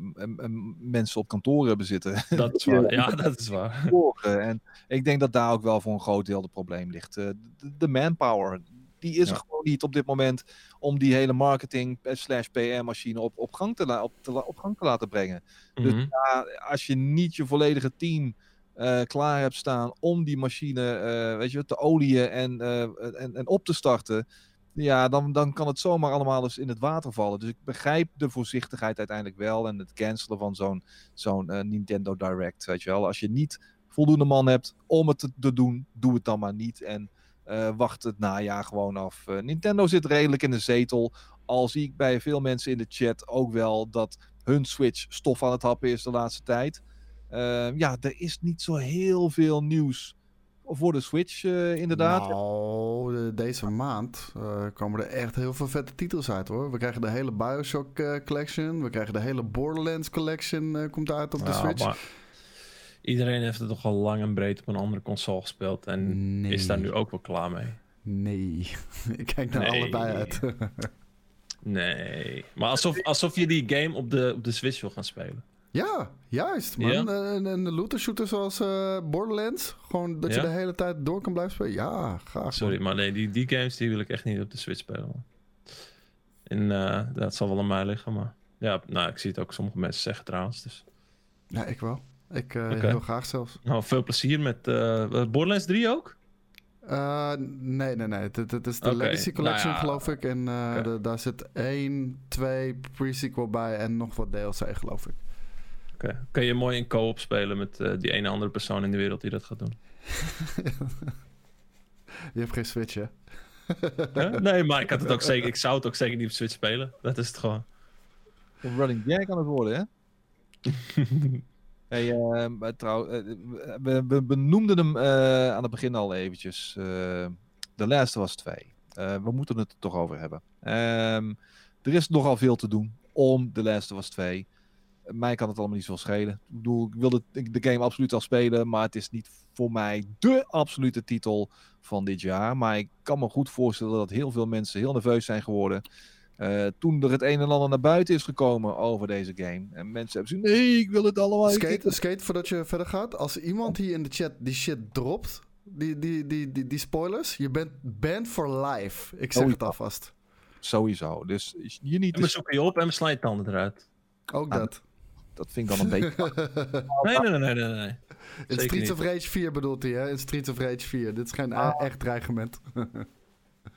mensen op kantoor hebben zitten. *laughs* *laughs* Dat is waar. Ja, dat is waar. En ik denk dat daar ook wel voor een groot deel het probleem ligt. Eh, de, de manpower, die is er gewoon niet op dit moment om die hele marketing eh, slash PR-machine op, op, gang te op, te op gang te laten brengen. Dus Mhm. ja, als je niet je volledige team eh, klaar hebt staan om die machine eh, weet je, te olieën en, eh, en, en op te starten, ja, dan, dan kan het zomaar allemaal eens in het water vallen. Dus ik begrijp de voorzichtigheid uiteindelijk wel en het cancelen van zo'n zo'n eh, Nintendo Direct, weet je wel. Als je niet voldoende man hebt om het te, doen, doe het dan maar niet en eh, wacht het najaar gewoon af. Eh, Nintendo zit redelijk in de zetel, al zie ik bij veel mensen in de chat ook wel dat hun Switch stof aan het happen is de laatste tijd. Eh, ja, er is niet zo heel veel nieuws voor de Switch, eh, inderdaad. Nou, de- deze maand eh, komen er echt heel veel vette titels uit hoor. We krijgen de hele Bioshock eh, Collection. We krijgen de hele Borderlands Collection eh, komt uit op de Ja, Switch. maar iedereen heeft het toch al lang en breed op een andere console gespeeld. En Nee. is daar nu ook wel klaar mee. Nee. *laughs* Ik kijk naar Nee. allebei uit. Nee. Maar alsof, alsof je die game op de, op de Switch wil gaan spelen. Ja, juist man. Ja? Eh, En een looter shooter zoals eh, Borderlands. Gewoon dat je de hele tijd door kan blijven spelen. Ja, graag. Sorry, maar nee, die, die games die wil ik echt niet op de Switch spelen. En eh, dat zal wel aan mij liggen, maar... Ja, nou, ik zie het ook sommige mensen zeggen trouwens. Dus. Ja, ik wel. Ik eh, heel graag zelfs. Nou, veel plezier met Borderlands 3 ook? Eh, nee, nee, nee. Het, is de Legacy Collection, nou ja, geloof ik. En de- daar zit één, twee pre-sequel bij en nog wat DLC, geloof ik. Oké. Kun je mooi in co-op spelen met eh, die ene andere persoon in de wereld die dat gaat doen? *laughs* Je hebt geen Switch, hè? Huh? Nee, maar ik, had het ook zeker, ik zou het ook zeker niet op Switch spelen. Dat is het gewoon. Een running gag aan het worden, hè? *laughs* Hey, eh, maar trouw, eh, we, we benoemden hem eh, aan het begin al eventjes. eh The Last of Us 2. Eh, we moeten het er toch over hebben. Ehm, er is nogal veel te doen om The Last of Us 2. Mij kan het allemaal niet zo schelen. Ik bedoel, ik wilde de game absoluut al spelen, maar het is niet voor mij de absolute titel van dit jaar. Maar ik kan me goed voorstellen dat heel veel mensen heel nerveus zijn geworden. eh, toen er het een en ander naar buiten is gekomen over deze game. En mensen hebben gezegd, nee, ik wil het allemaal. Skate, skate, voordat je verder gaat. Als iemand hier in de chat die shit dropt, die, die, die, die, die spoilers, je bent banned for life. Ik zeg Oh, het alvast. Sowieso. Dus je niet En we zoeken je op en we slaan je tanden eruit. Ook Ah, dat. Dat vind ik dan een beetje. *laughs* Nee, nee, nee, nee, nee. nee. In Streets niet. of Rage 4 bedoelt hij, hè? In Streets of Rage 4. Dit is geen Ah. e- echt dreigement. *laughs*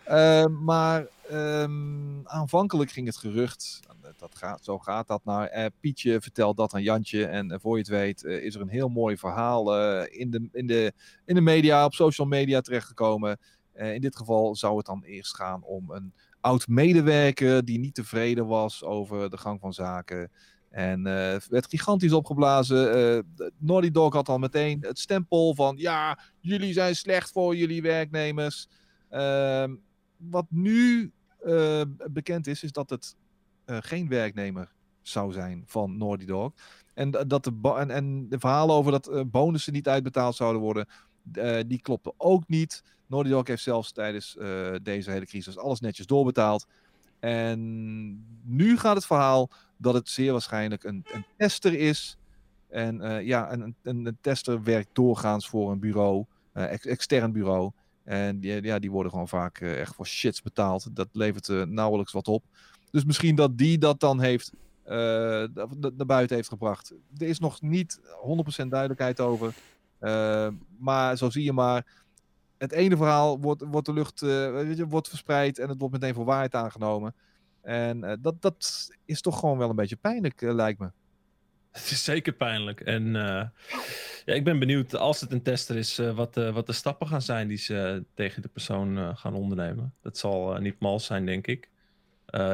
Eh, maar ehm, aanvankelijk ging het gerucht, dat gaat, zo gaat dat nou, eh, Pietje vertelt dat aan Jantje en eh, voor je het weet eh, is er een heel mooi verhaal eh, in, de, in, de, in de media, op social media terechtgekomen. Eh, in dit geval zou het dan eerst gaan om een oud medewerker die niet tevreden was over de gang van zaken. En eh, werd gigantisch opgeblazen. Eh, Naughty Dog had al meteen het stempel van ja, jullie zijn slecht voor jullie werknemers. Ehm, wat nu eh, bekend is, is dat het geen werknemer zou zijn van Naughty Dog. En, dat de, en, en de verhalen over dat bonussen niet uitbetaald zouden worden, eh, die klopten ook niet. Naughty Dog heeft zelfs tijdens deze hele crisis alles netjes doorbetaald. En nu gaat het verhaal dat het zeer waarschijnlijk een, een tester is. En eh, ja, een, een, een, tester werkt doorgaans voor een bureau, uh, ex extern bureau. En die, ja, die worden gewoon vaak uh, echt voor shits betaald. Dat levert nauwelijks wat op. Dus misschien dat die dat dan heeft naar buiten heeft gebracht. Er is nog niet 100% duidelijkheid over. maar zo zie je maar. Het ene verhaal wordt, wordt de lucht wordt verspreid en het wordt meteen voor waarheid aangenomen. En dat, dat is toch gewoon wel een beetje pijnlijk, lijkt me. *laughs* Het is zeker pijnlijk. En uh, ja, ik ben benieuwd, als het een tester is, uh, wat, uh, wat de stappen gaan zijn die ze tegen de persoon gaan ondernemen. Dat zal niet mals zijn, denk ik.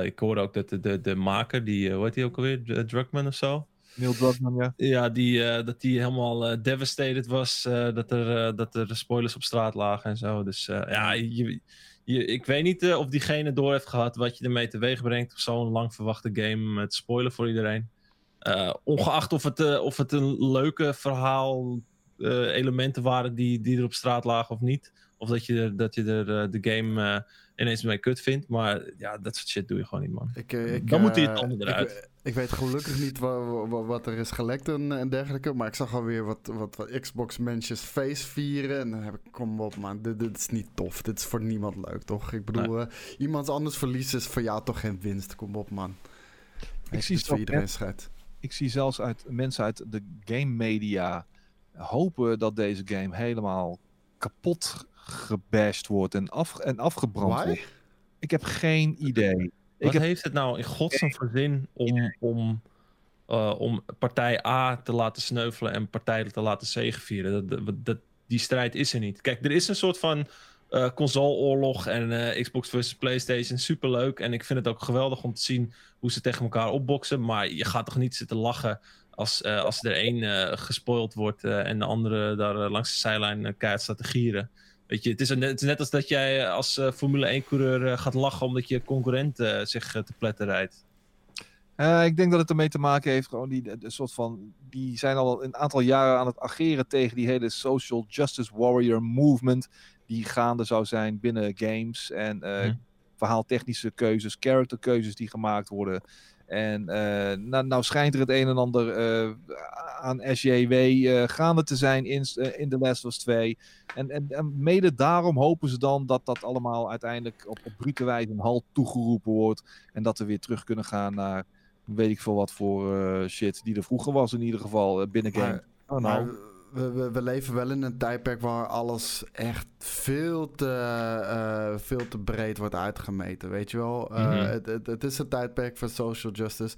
ik hoorde ook dat de, de, de maker, die, hoe heet die ook alweer? Druckmann of zo? Neil Druckmann, ja. Ja, die, dat die helemaal devastated was. dat, er, dat er spoilers op straat lagen en zo. Dus ja, je, ik weet niet of diegene door heeft gehad wat je ermee teweeg brengt. Zo'n lang verwachte game met spoiler voor iedereen. Uh, ongeacht of het, uh, of het een leuke verhaal elementen waren die, die er op straat lagen of niet. Of dat je, dat je er de game ineens mee kut vindt. Maar ja, dat soort shit doe je gewoon niet, man. Ik, ik, Dan moet hij het eruit. Ik, ik, weet gelukkig niet wat, wat, wat er is gelekt en, en, dergelijke. Maar ik zag alweer wat, wat, wat Xbox mensjes face vieren. En dan heb ik, kom op man, dit, dit, is niet tof. Dit is voor niemand leuk, toch? Ik bedoel, nee. iemand anders verlies is voor jou toch geen winst. Kom op, man. Ik, zie het voor iedereen scheid ik zie zelfs uit mensen uit de game media hopen dat deze game helemaal kapot gebashed wordt en, af, en afgebrand Why? wordt. Ik heb geen idee. Wat ik heb... heeft het nou in godsnaam voor zin om, om, uh, om partij A te laten sneuvelen en partij te laten zegevieren? Dat, dat, dat, die strijd is er niet. Kijk, er is een soort van uh, consoleoorlog en uh, Xbox versus PlayStation. Superleuk. En ik vind het ook geweldig om te zien hoe ze tegen elkaar opboksen. Maar je gaat toch niet zitten lachen als, uh, als er één gespoild wordt en de andere daar langs de zijlijn keihard staat te gieren. Weet je, het is, een, het is net als dat jij als Formule 1-coureur gaat lachen omdat je concurrent zich te pletten rijdt. Ik denk dat het ermee te maken heeft, gewoon die, de, de, soort van, die zijn al een aantal jaren aan het ageren tegen die hele social justice warrior movement die gaande zou zijn binnen games. En hmm. verhaaltechnische keuzes, characterkeuzes die gemaakt worden. En uh, nou, nou, schijnt er het een en ander uh, aan SJW gaande te zijn in, in The Last of Us 2. En, en, en, mede daarom hopen ze dan dat dat allemaal uiteindelijk op, op brute wijze een halt toegeroepen wordt. En dat we weer terug kunnen gaan naar weet ik veel wat voor shit die er vroeger was in ieder geval binnen game. Maar, oh, nou. Maar we, we, we, leven wel in een tijdperk waar alles echt veel te, uh, veel te breed wordt uitgemeten. Weet je wel? Uh, mm -hmm. het, het, het, is een tijdperk van social justice.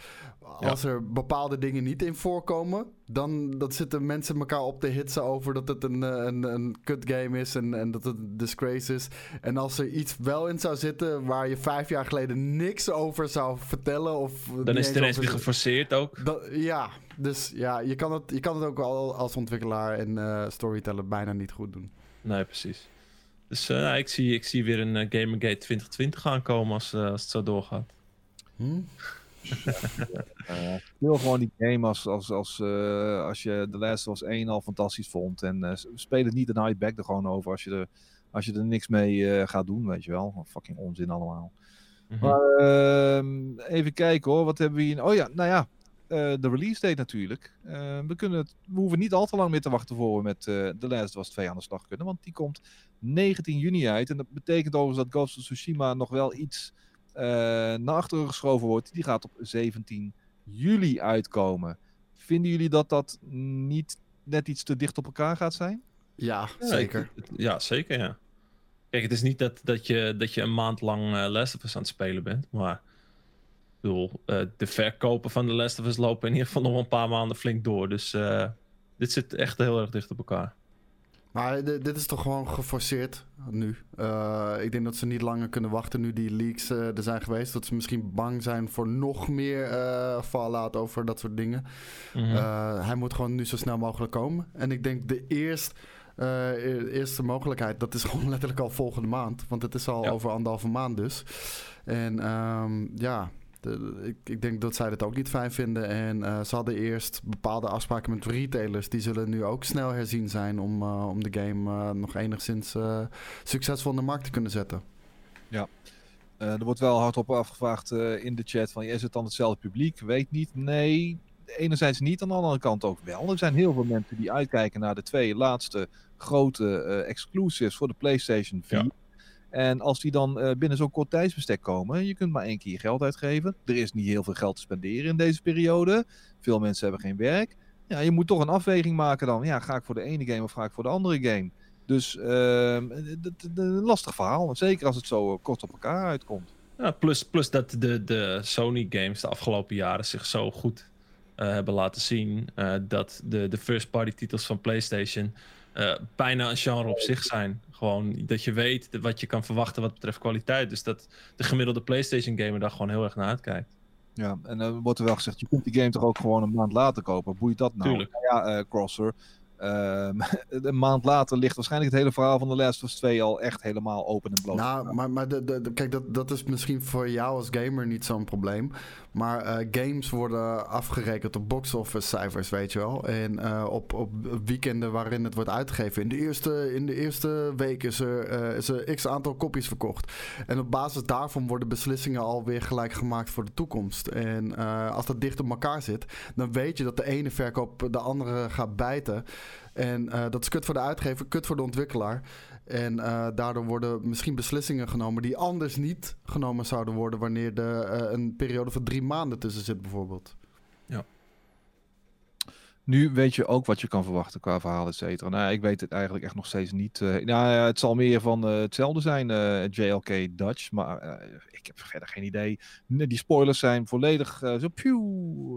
Als ja. er bepaalde dingen niet in voorkomen, dan dat zitten mensen elkaar op te hitsen over dat het een, een, een kut game is en, en dat het een disgrace is. En als er iets wel in zou zitten waar je vijf jaar geleden niks over zou vertellen. Of dan is het ineens weer geforceerd ook. Dat, ja, dus ja, je kan, het, je kan het ook al als ontwikkelaar en uh, storyteller bijna niet goed doen. Nee, precies. Dus uh, nou, ik, zie, ik zie weer een uh, Gamergate 2020 aankomen als, als het zo doorgaat. Hm? Uh, *laughs* speel gewoon die game als, als, als, uh, als je The Last of Us 1 al fantastisch vond. En uh, speel het niet een high back er gewoon over als je er, als je er niks mee gaat doen, weet je wel. Fucking onzin allemaal. Mm -hmm. Maar ehm, even kijken hoor, wat hebben we hier? Oh ja, nou ja, de release date natuurlijk. we, kunnen het, we hoeven niet al te lang meer te wachten voor we met The Last of Us 2 aan de slag kunnen. Want die komt 19 juni uit. En dat betekent overigens dat Ghost of Tsushima nog wel iets naar achteren geschoven wordt. Die gaat op 17 juli uitkomen. Vinden jullie dat dat niet net iets te dicht op elkaar gaat zijn? Ja, zeker. Ja, zeker ja. Kijk, het is niet dat, dat, je, dat je een maand lang uh, Last of Us aan het spelen bent, maar ik bedoel, uh, de verkopen van de Last of Us lopen in ieder geval nog een paar maanden flink door. Dus uh, dit zit echt heel erg dicht op elkaar. Maar dit is toch gewoon geforceerd nu. Uh, ik denk dat ze niet langer kunnen wachten nu die leaks uh, er zijn geweest. Dat ze misschien bang zijn voor nog meer uh, fallout over dat soort dingen. Mm -hmm. hij moet gewoon nu zo snel mogelijk komen. En ik denk de eerst, e-, eerste mogelijkheid, dat is *laughs* gewoon letterlijk al volgende maand. Want het is al ja. over anderhalve maand dus. En um, ja, de, ik, ik, denk dat zij dat ook niet fijn vinden. En uh, ze hadden eerst bepaalde afspraken met retailers. Die zullen nu ook snel herzien zijn om, uh, om de game uh, nog enigszins succesvol in de markt te kunnen zetten. Ja. Eh, er wordt wel hardop afgevraagd eh, in de chat van, is het dan hetzelfde publiek? Weet niet. Nee, enerzijds niet, aan de andere kant ook wel. Er zijn heel veel mensen die uitkijken naar de twee laatste grote eh, exclusives voor de PlayStation 4. Ja. En als die dan eh, binnen zo'n kort tijdsbestek komen, je kunt maar één keer je geld uitgeven. Er is niet heel veel geld te spenderen in deze periode. Veel mensen hebben geen werk. Ja, je moet toch een afweging maken dan. Ja, ga ik voor de ene game of ga ik voor de andere game? Dus ehm, een lastig verhaal. Zeker als het zo eh, kort op elkaar uitkomt. Ja, plus, plus dat de, de Sony games de afgelopen jaren zich zo goed eh, hebben laten zien. dat de, de first party titels van PlayStation bijna een genre op zich zijn. Gewoon dat je weet de- wat je kan verwachten wat betreft kwaliteit. Dus dat de gemiddelde PlayStation gamer daar gewoon heel erg naar uitkijkt. Ja, en dan wordt er wel gezegd, je kunt die game toch ook gewoon een maand later kopen. Boeit dat nou? Tuurlijk. Nou ja, eh, Crosser. ehm, *laughs* een maand later ligt waarschijnlijk het hele verhaal van The Last of Us 2 al echt helemaal open en bloot. Nou, maar, maar de, de, de- kijk, dat, dat is misschien voor jou als gamer niet zo'n probleem. Maar eh, games worden afgerekend op box-office cijfers, weet je wel. En eh, op, op weekenden waarin het wordt uitgegeven. In de eerste, in de eerste week is er, eh, is er x aantal kopies verkocht. En op basis daarvan worden beslissingen alweer gelijk gemaakt voor de toekomst. En als dat dicht op elkaar zit, dan weet je dat de ene verkoop de andere gaat bijten. En dat is kut voor de uitgever, kut voor de ontwikkelaar. En eh, daardoor worden misschien beslissingen genomen die anders niet genomen zouden worden wanneer er eh, een periode van drie maanden tussen zit, bijvoorbeeld. Nu weet je ook wat je kan verwachten qua verhaal, et cetera. Nou, ja, ik weet het eigenlijk echt nog steeds niet. eh, nou ja, het zal meer van hetzelfde zijn, JLK Dutch. Maar ik heb verder geen idee. Nee, Die spoilers zijn volledig zo pew,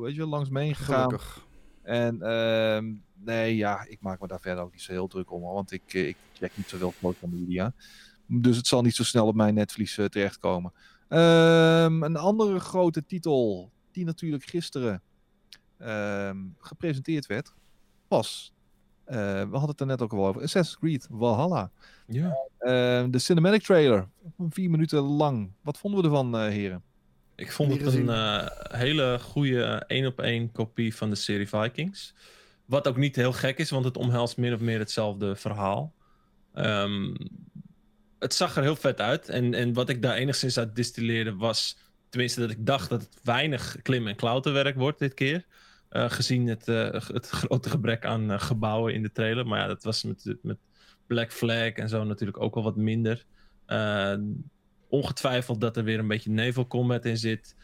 weet je, langs me heen gegaan. Gelukkig. En ehm, nee, ja, ik maak me daar verder ook niet zo heel druk om. Want ik, eh, ik check niet zoveel social media. Dus het zal niet zo snel op mijn netvlies eh, terechtkomen. Ehm, een andere grote titel, die natuurlijk gisteren ehm, gepresenteerd werd, was. eh, we hadden het er net ook al over. Assassin's Creed Valhalla. Ja. Ehm, de cinematic trailer. Vier minuten lang. Wat vonden we ervan, eh, heren? Ik vond het een eh, hele goede één op één kopie van de serie Vikings. Wat ook niet heel gek is, want het omhelst min of meer hetzelfde verhaal. Ehm, het zag er heel vet uit. En, en wat ik daar enigszins uit distilleerde was... Tenminste, dat ik dacht dat het weinig klim- en klauterwerk wordt dit keer. Eh, gezien het, eh, het grote gebrek aan eh, gebouwen in de trailer. Maar ja, dat was met, met Black Flag en zo natuurlijk ook wel wat minder. Ongetwijfeld dat er weer een beetje naval in zit.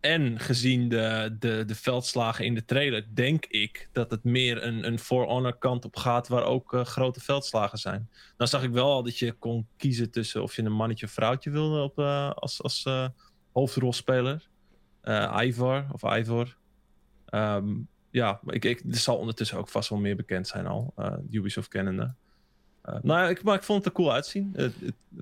En gezien de, de, de veldslagen in de trailer, denk ik dat het meer een, een For Honor kant op gaat, waar ook eh, grote veldslagen zijn. Dan zag ik wel al dat je kon kiezen tussen of je een mannetje of vrouwtje wilde op, eh, als, als eh, hoofdrolspeler. Ivar of Ivor. Ehm, ja, ik, ik, er zal ondertussen ook vast wel meer bekend zijn al, Ubisoft kennende. Nou ja, ik, maar ik vond het er cool uitzien.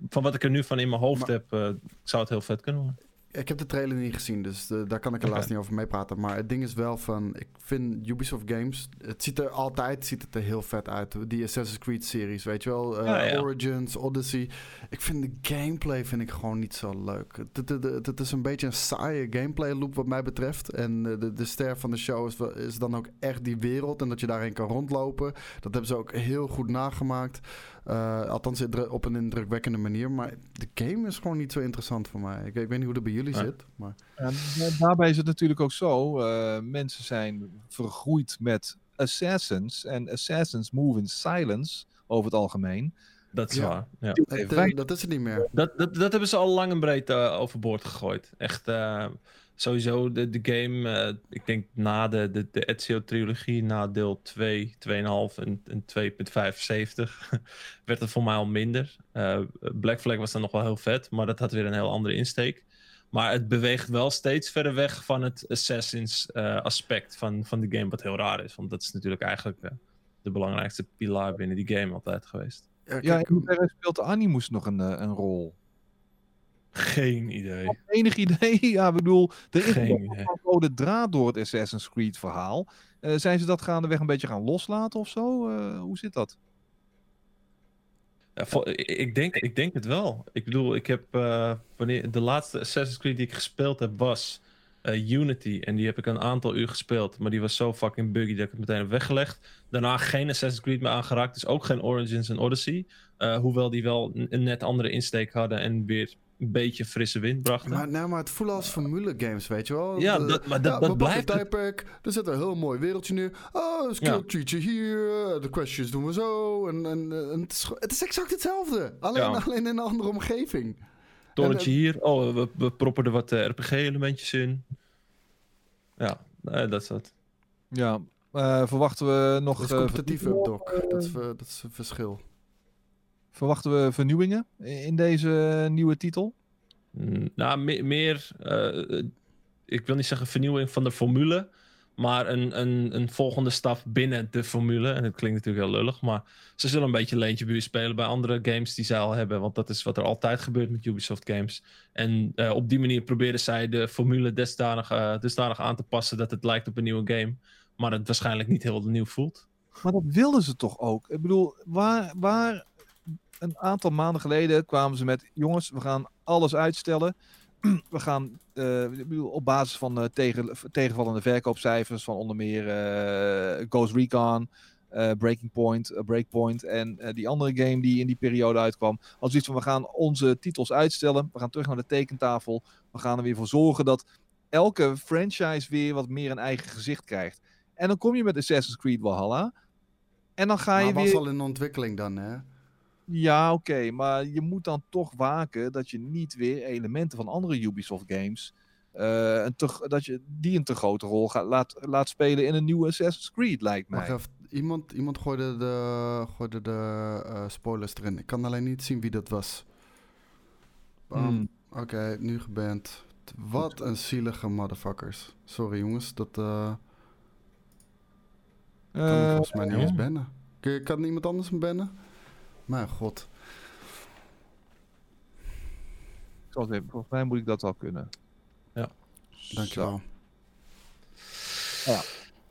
Van wat ik er nu van in mijn hoofd Maar- heb, zou het heel vet kunnen worden. Ik heb de trailer niet gezien, dus eh, daar kan ik helaas niet over meepraten. Maar het ding is wel van, ik vind Ubisoft games, het ziet er altijd ziet het er heel vet uit. Die Assassin's Creed series, weet je wel, Eh, Ja, ja. Origins, Odyssey. Ik vind de gameplay vind ik gewoon niet zo leuk. Het, het, het, het is een beetje een saaie gameplay loop wat mij betreft. En eh, de, de ster van de show is, is dan ook echt die wereld en dat je daarin kan rondlopen. Dat hebben ze ook heel goed nagemaakt. Eh, althans op een indrukwekkende manier. Maar de game is gewoon niet zo interessant voor mij. Ik, ik weet niet hoe dat bij jullie zit. Maar... Ja, daarbij is het natuurlijk ook zo. eh, mensen zijn vergroeid met assassins. En assassins move in silence over het algemeen. Dat is Ja. waar. Ja. Het eh, dat is het niet meer. Dat, dat, dat hebben ze al lang en breed eh, overboord gegooid. Echt eh, sowieso de, de game, eh, ik denk na de, de, de Ezio-trilogie, na deel 2, 2,5 en, en 2,75, *laughs* werd het voor mij al minder. Eh, Black Flag was dan nog wel heel vet, maar dat had weer een heel andere insteek. Maar het beweegt wel steeds verder weg van het Assassins eh, aspect van, van de game, wat heel raar is. Want dat is natuurlijk eigenlijk de belangrijkste pilaar binnen die game altijd geweest. Ja, Ja, kijk, in hoeverre speelt de Animus nog een, een rol? Geen idee. Enig idee? *laughs* Ja, ik bedoel, er is een rode draad door het Assassin's Creed verhaal. Eh, zijn ze dat gaandeweg een beetje gaan loslaten of zo? Eh, hoe zit dat? Ja, ik- denk, ik denk het wel. Ik bedoel, ik heb eh, wanneer de laatste Assassin's Creed die ik gespeeld heb was Unity. En die heb ik een aantal uur gespeeld. Maar die was zo fucking buggy dat ik het meteen heb weggelegd. Daarna geen Assassin's Creed meer aangeraakt. Dus ook geen Origins en Odyssey. Hoewel die wel een net andere insteek hadden. En weer een beetje frisse wind brachten. Maar, nou, maar het voelde als formule games, weet je wel. Ja, De- dat- maar dat- ja, dat we blijft er zit een heel mooi wereldje neer. Oh, een skill Ja. treatje hier, eh, de questions doen we zo. En, en, en het, is, het is exact hetzelfde, alleen, Ja. alleen in een andere omgeving. Torrentje en- hier. Oh, we, we proppen er wat RPG-elementjes in. Ja, eh, dat is dat. Ja, eh, verwachten we nog... Dat is eh, competitief vernieuwingen? updok, dat is, eh, dat is een verschil. Verwachten we vernieuwingen in deze nieuwe titel? Mm, Nou, me- meer, eh, ik wil niet zeggen vernieuwing van de formule, maar een, een, een volgende stap binnen de formule. En het klinkt natuurlijk heel lullig, maar ze zullen een beetje leentje buur spelen bij andere games die zij al hebben. Want dat is wat er altijd gebeurt met Ubisoft games. En eh, op die manier proberen zij de formule dusdanig, eh, dusdanig aan te passen dat het lijkt op een nieuwe game. Maar het waarschijnlijk niet heel nieuw voelt. Maar dat wilden ze toch ook? Ik bedoel, waar, waar een aantal maanden geleden kwamen ze met... Jongens, we gaan alles uitstellen. *clears throat* We gaan eh, op basis van tegen, tegenvallende verkoopcijfers... van onder meer eh, Ghost Recon, Breaking Point, Breakpoint... en die andere game die in die periode uitkwam. Als iets van, we gaan onze titels uitstellen. We gaan terug naar de tekentafel. We gaan er weer voor zorgen dat elke franchise weer wat meer een eigen gezicht krijgt. En dan kom je met Assassin's Creed Valhalla... En dan ga je Maar was weer. al in ontwikkeling dan, hè? Ja, oké. maar je moet dan toch waken dat je niet weer elementen van andere Ubisoft games. eh, een te, dat je die een te grote rol gaat, laat, laat spelen in een nieuwe Assassin's Creed, lijkt mij. Wacht iemand, iemand gooide de, gooide de eh, spoilers erin. Ik kan alleen niet zien wie dat was. Hmm. Oké, nu geband. Wat een zielige motherfuckers. Sorry jongens, dat eh, kan ik volgens mij niet eens bannen. Kun- Kan iemand anders hem bannen? Mijn god. ik zal eens even- volgens mij moet ik dat wel kunnen. Ja. Dankjewel.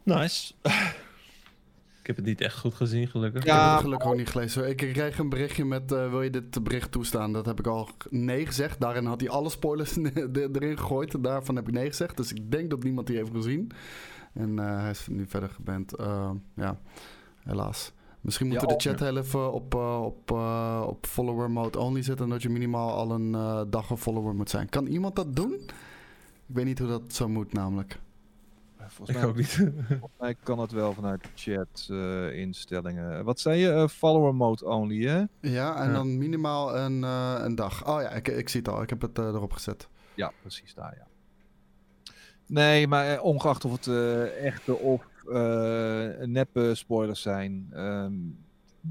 Nice. ik heb het niet echt goed gezien, gelukkig. Ik heb Ja, het gelukkig ook niet gelezen. Ik kreeg een berichtje met, eh, wil je dit bericht toestaan? Dat heb ik al nee gezegd. Daarin had hij alle spoilers *laughs* er- erin gegooid. Daarvan heb ik nee gezegd. Dus ik denk dat niemand die heeft gezien. En eh, hij is nu verder geband. Eh, ja, helaas. Misschien moeten Ja, we de chat heel even op, eh, op, eh, op follower mode only zetten. En dat je minimaal al een eh, dag een follower moet zijn. Kan iemand dat doen? Ik weet niet hoe dat zo moet namelijk. volgens Ik mij, ook niet. volgens mij kan het wel vanuit de chat eh, instellingen. Wat zei je? Follower mode only, hè? Ja, en Ja. dan minimaal een, eh, een dag. Oh ja, ik, ik zie het al. Ik heb het erop gezet. Ja, precies daar, ja. Nee, maar ongeacht of het eh, echte of eh neppe spoilers zijn, ehm,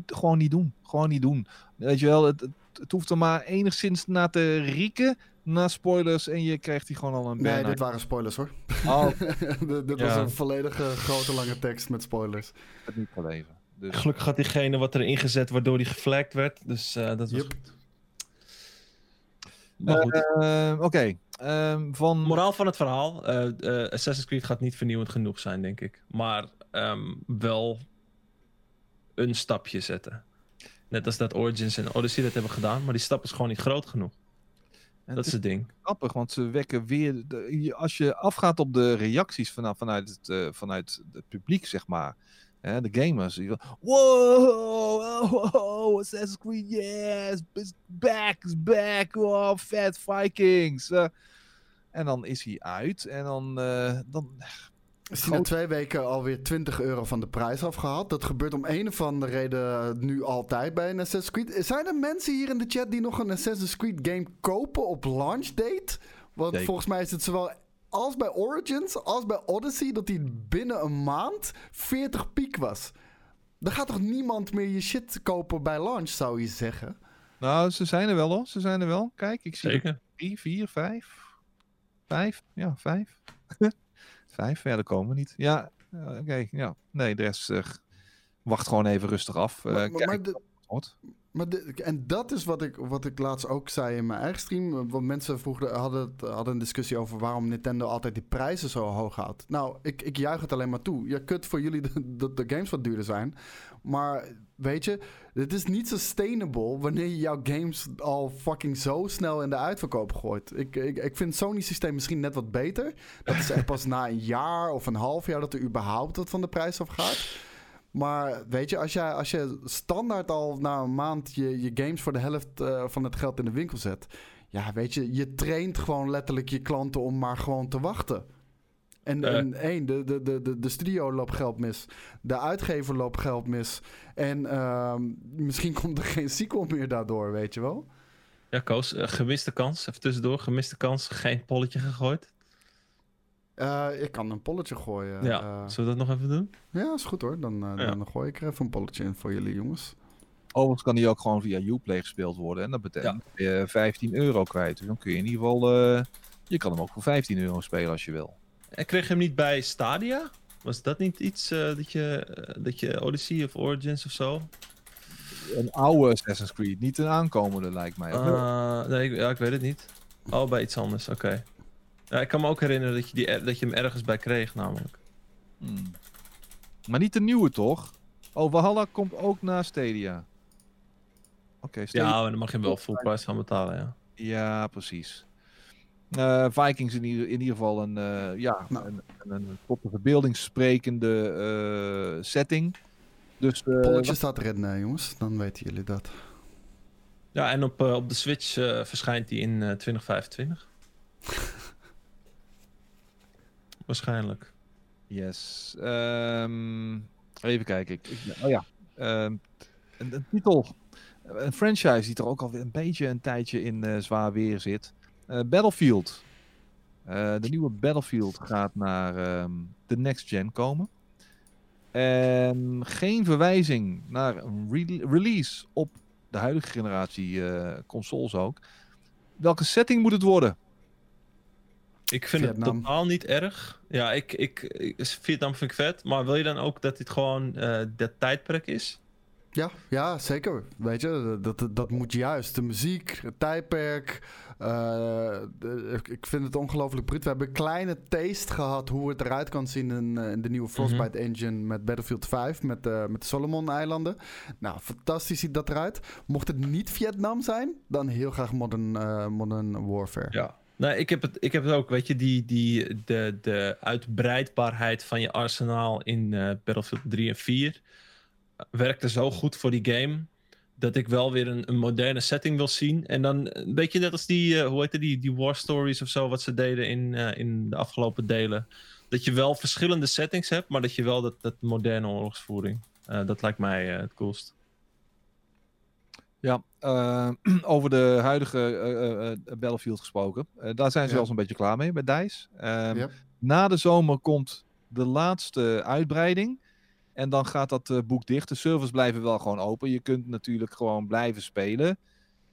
gewoon niet doen. Gewoon niet doen. Weet je wel, het, het, het hoeft er maar enigszins naar te rieken, naar spoilers, en je krijgt die gewoon al een Nee, dit waren spoilers hoor. Oh, *laughs* dit was Ja. een volledige grote lange tekst met spoilers. het niet gelezen. Dus, Gelukkig had diegene wat erin gezet waardoor die geflagd werd. Dus eh, dat was Yep. goed. Eh, Ehm, van... Moraal van het verhaal. eh, eh, Assassin's Creed gaat niet vernieuwend genoeg zijn, denk ik. Maar ehm, wel een stapje zetten. Net als dat Origins en Odyssey dat hebben gedaan. Maar die stap is gewoon niet groot genoeg. en Dat het is het ding. grappig, want ze wekken weer. De, als je afgaat op de reacties vanaf, vanuit, het, eh, vanuit het publiek, zeg maar. Hè, de gamers. die Wow, oh, oh, Assassin's Creed, yes, it's back, it's back, wow, fat Vikings. eh. en dan is hij uit en dan, eh, dan Is die na twee weken alweer 20 euro van de prijs afgehaald? Dat gebeurt om een of andere reden eh, nu altijd bij een Assassin's Creed. Zijn er mensen hier in de chat die nog een Assassin's Creed game kopen op launch date? Want Zeker. volgens mij is het zowel als bij Origins als bij Odyssey dat die binnen een maand 40 piek was. Dan gaat toch niemand meer je shit kopen bij launch, zou je zeggen? Nou, ze zijn er wel hoor. Ze zijn er wel. Kijk, ik zie er Zeker. drie, vier, vijf. Vijf? Ja, vijf. *laughs* vijf, verder komen we niet. Ja, eh, oké. ja. Nee, de rest eh, wacht gewoon even rustig af. eh, Maar- maar- kijk maar de-. Maar en dat is wat ik, wat ik laatst ook zei in mijn eigen stream. Want mensen vroegen, hadden, hadden een discussie over waarom Nintendo altijd die prijzen zo hoog houdt. Nou, ik, ik juich het alleen maar toe. Ja, kut voor jullie *laughs* dat de, de games wat duurder zijn. Maar weet je, het is niet sustainable wanneer je jouw games al fucking zo snel in de uitverkoop gooit. Ik, ik, ik vind Sony systeem misschien net wat beter. Dat is pas na een jaar of een half jaar dat er überhaupt wat van de prijs af gaat. Maar weet je, als, jij, als je standaard al na een maand je, je games voor de helft eh, van het geld in de winkel zet. Ja, weet je, je traint gewoon letterlijk je klanten om maar gewoon te wachten. En, Eh. en één, de, de, de, de, de studio loopt geld mis. De uitgever loopt geld mis. En ehm, misschien *laughs* komt er geen sequel meer daardoor, weet je wel. Ja, Koos, eh, gemiste kans. Even tussendoor, gemiste kans. Geen polletje gegooid. Eh, ik kan een polletje gooien. ja, eh. zullen we dat nog even doen? ja, is goed hoor. Dan, eh, Ja. dan gooi ik er even een polletje in voor jullie jongens. Overigens kan die ook gewoon via Uplay gespeeld worden. En dat betekent je 15 euro kwijt. Dus dan kun je in ieder geval... eh, je kan hem ook voor 15 euro spelen als je wil. En kreeg je hem niet bij Stadia? Was dat niet iets eh, dat, je, dat je Odyssey of Origins of zo? Een oude Assassin's Creed, niet een aankomende lijkt mij. Uh, nee, ik, ja, ik weet het niet. Oh, bij iets anders, oké. Ja, ik kan me ook herinneren dat je, die, dat je hem ergens bij kreeg, namelijk. Hmm. Maar niet de nieuwe, toch? Oh, Valhalla komt ook naar Stadia. Oké, Stadia. Ja, en dan mag je hem wel full price gaan betalen, ja. Ja, precies. Eh, Vikings in ieder, in ieder geval een, eh, ja, Nou. een, een, een tot de verbeelding sprekende eh, setting. Dus eh, Polletje staat erin, jongens. Dan weten jullie dat. Ja, en op, op de Switch eh, verschijnt die in eh 2025. *laughs* Waarschijnlijk. yes. Ehm, even kijken. Ik, ik- oh ja. Ehm, een, een titel. Een franchise die er ook alweer een beetje een tijdje in eh, zwaar weer zit. Eh, Battlefield. Eh, de nieuwe Battlefield gaat naar ehm, de next gen komen. En geen verwijzing naar een re- release op de huidige generatie eh, consoles ook. Welke setting moet het worden? Ik vind Vietnam. het totaal niet erg. Ja, ik, ik, ik- Vietnam vind ik vet. Maar wil je dan ook dat dit gewoon eh dat tijdperk is? Ja, ja, zeker. Weet je, dat, dat, dat moet juist. De muziek, het tijdperk. eh, de- ik- vind het ongelooflijk bruut. We hebben een kleine taste gehad hoe het eruit kan zien in, eh, in de nieuwe Frostbite engine met Battlefield 5, met, de met de Solomon-eilanden. Nou, fantastisch ziet dat eruit. Mocht het niet Vietnam zijn, dan heel graag Modern, eh, modern Warfare. Ja. Nee, ik heb het, ik heb het ook. Weet je, die, die, de, de uitbreidbaarheid van je arsenaal in eh, Battlefield 3 en 4 werkte zo goed voor die game. Dat ik wel weer een, een moderne setting wil zien. En dan een beetje net als die, eh, hoe heet het, die, die War Stories of zo, wat ze deden in, eh, in de afgelopen delen. Dat je wel verschillende settings hebt, maar dat je wel dat, dat moderne oorlogsvoering. eh, dat lijkt mij eh, het coolst. Ja, eh, *clears throat* over de huidige eh, eh, Battlefield gesproken. Eh, daar zijn ze eens een beetje klaar mee bij DICE. Ehm. Na de zomer komt de laatste uitbreiding. En dan gaat dat boek dicht. De servers blijven wel gewoon open. Je kunt natuurlijk gewoon blijven spelen.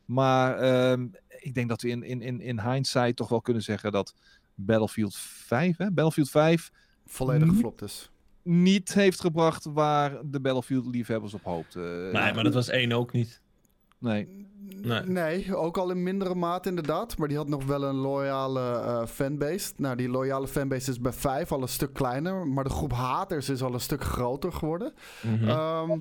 Maar ehm, ik denk dat we in, in, in, in hindsight toch wel kunnen zeggen dat Battlefield 5, hè? Battlefield 5 Volledig geflopt is. niet heeft gebracht waar de Battlefield-liefhebbers op hoopten. nee, maar dat was één ook niet. Nee. Nee. Nee, ook al in mindere mate inderdaad. Maar die had nog wel een loyale eh, fanbase. Nou, die loyale fanbase is bij 5 al een stuk kleiner. Maar de groep haters is al een stuk groter geworden. Mhm. Ehm,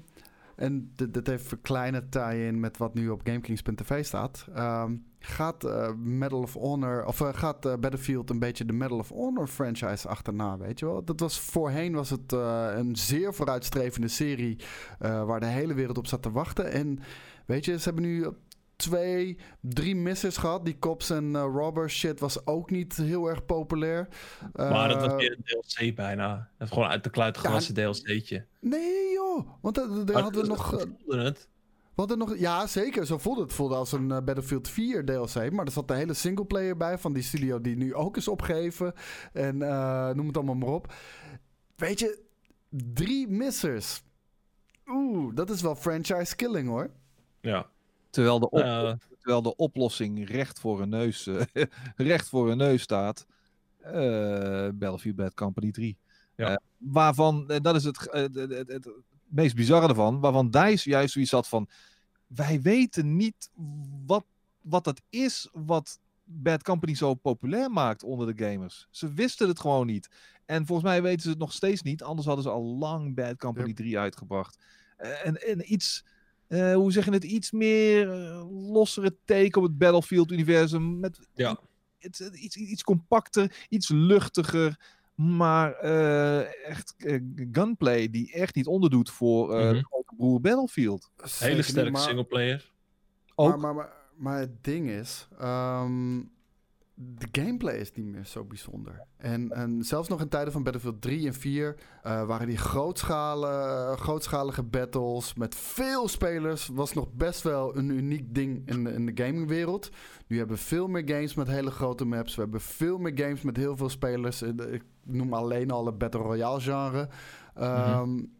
en dit, dit heeft een kleine tie-in met wat nu op GameKings.tv staat. Ehm, gaat eh, Medal of Honor, of eh, gaat Battlefield een beetje de Medal of Honor franchise achterna, weet je wel? Dat was voorheen was het eh, een zeer vooruitstrevende serie eh, waar de hele wereld op zat te wachten. En weet je, ze hebben nu twee, drie misses gehad. Die cops en eh, robbers shit was ook niet heel erg populair. maar dat was Eh, weer een DLC bijna. Het gewoon uit de kluit gewassen DLC'tje. Nee joh, want daar hadden we nog... eh, voelde het. We hadden nog, ja, zeker. Zo voelde het. Voelde als een eh, Battlefield 4 DLC. Maar er zat de hele singleplayer bij van die studio die nu ook is opgegeven. En eh, noem het allemaal maar op. Weet je, drie missers. Oeh, dat is wel franchise killing hoor. Ja. Terwijl de, op, Eh, terwijl de oplossing recht voor een neus, eh, *laughs* recht voor een neus staat. eh Battlefield Bad Company 3. Ja. Waarvan, dat is het, het, het, het meest bizarre ervan, waarvan DICE juist zoiets had van, wij weten niet wat, wat het is wat Bad Company zo populair maakt onder de gamers. Ze wisten het gewoon niet. En volgens mij weten ze het nog steeds niet, anders hadden ze al lang Bad Company Ja. 3 uitgebracht. Eh, en, en iets, eh, hoe zeg je het, iets meer eh, lossere take op het Battlefield-universum. Met Ja. iets, iets, iets compacter, iets luchtiger. Maar eh, echt gunplay die echt niet onderdoet voor de grote broer Battlefield. Hele sterke singleplayer. Ook, Maar, maar, maar, maar het ding is, ehm, de gameplay is niet meer zo bijzonder. En, en zelfs nog in tijden van Battlefield 3 en 4 uh, waren die grootschalen, grootschalige battles met veel spelers. Was nog best wel een uniek ding in de, in de gamingwereld. Nu hebben we veel meer games met hele grote maps. We hebben veel meer games met heel veel spelers. Ik noem alleen al het Battle Royale genre. Um,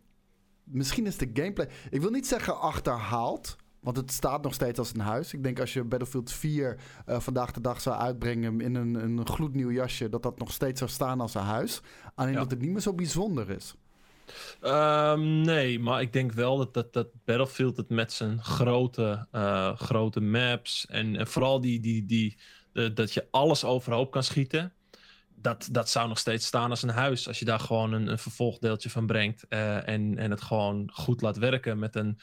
Misschien is de gameplay. Ik wil niet zeggen achterhaald. Want het staat nog steeds als een huis. Ik denk als je Battlefield 4 uh, vandaag de dag zou uitbrengen in een, een gloednieuw jasje, dat dat nog steeds zou staan als een huis. Alleen dat het niet meer zo bijzonder is. Um, nee, maar ik denk wel dat, dat, dat Battlefield het met zijn grote, uh, grote maps en, en vooral die, die, die, de, dat je alles overhoop kan schieten dat, dat zou nog steeds staan als een huis. Als je daar gewoon een, een vervolgdeeltje van brengt. Uh, en, en het gewoon goed laat werken met een,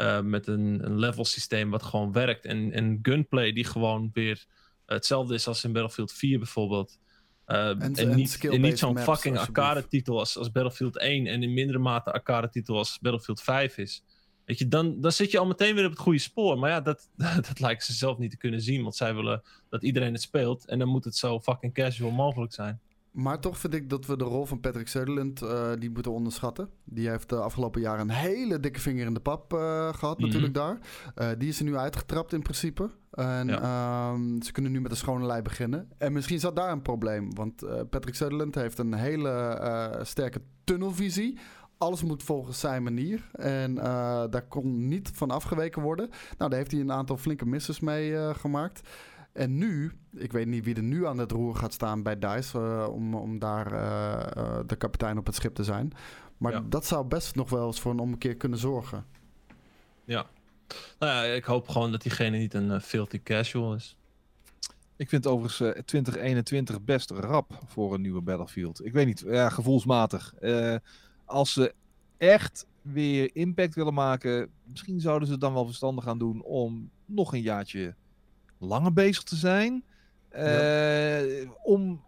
uh, met een, een level systeem wat gewoon werkt. En, en gunplay die gewoon weer hetzelfde is als in Battlefield 4 bijvoorbeeld. Uh, en, en, en, niet, en niet zo'n fucking arcade titel als, als Battlefield 1 en in mindere mate arcade titel als Battlefield 5 is. Weet je, dan, dan zit je al meteen weer op het goede spoor. Maar ja, dat, *laughs* dat lijkt ze zelf niet te kunnen zien. Want zij willen dat iedereen het speelt. En dan moet het zo fucking casual mogelijk zijn. Maar toch vind ik dat we de rol van Patrick Sutherland uh, die moeten onderschatten. Die heeft de afgelopen jaren een hele dikke vinger in de pap uh, gehad, mhm. natuurlijk daar. Uh, die is er nu uitgetrapt in principe. En ja. um, ze kunnen nu met een schone lei beginnen. En misschien zat daar een probleem. Want Patrick Sutherland heeft een hele sterke tunnelvisie alles moet volgens zijn manier. En uh, daar kon niet van afgeweken worden. Nou, daar heeft hij een aantal flinke misses mee uh, gemaakt. En nu, ik weet niet wie er nu aan het roer gaat staan bij DICE... Uh, om, om daar de kapitein op het schip te zijn. Maar ja. dat zou best nog wel eens voor een ommekeer kunnen zorgen. Ja. Nou ja, ik hoop gewoon dat diegene niet een filthy casual is. Ik vind overigens uh, 2021 best rap voor een nieuwe Battlefield. Ik weet niet, ja, gevoelsmatig. Uh, als ze echt weer impact willen maken, misschien zouden ze het dan wel verstandig gaan doen om nog een jaartje langer bezig te zijn. Ja. Uh, om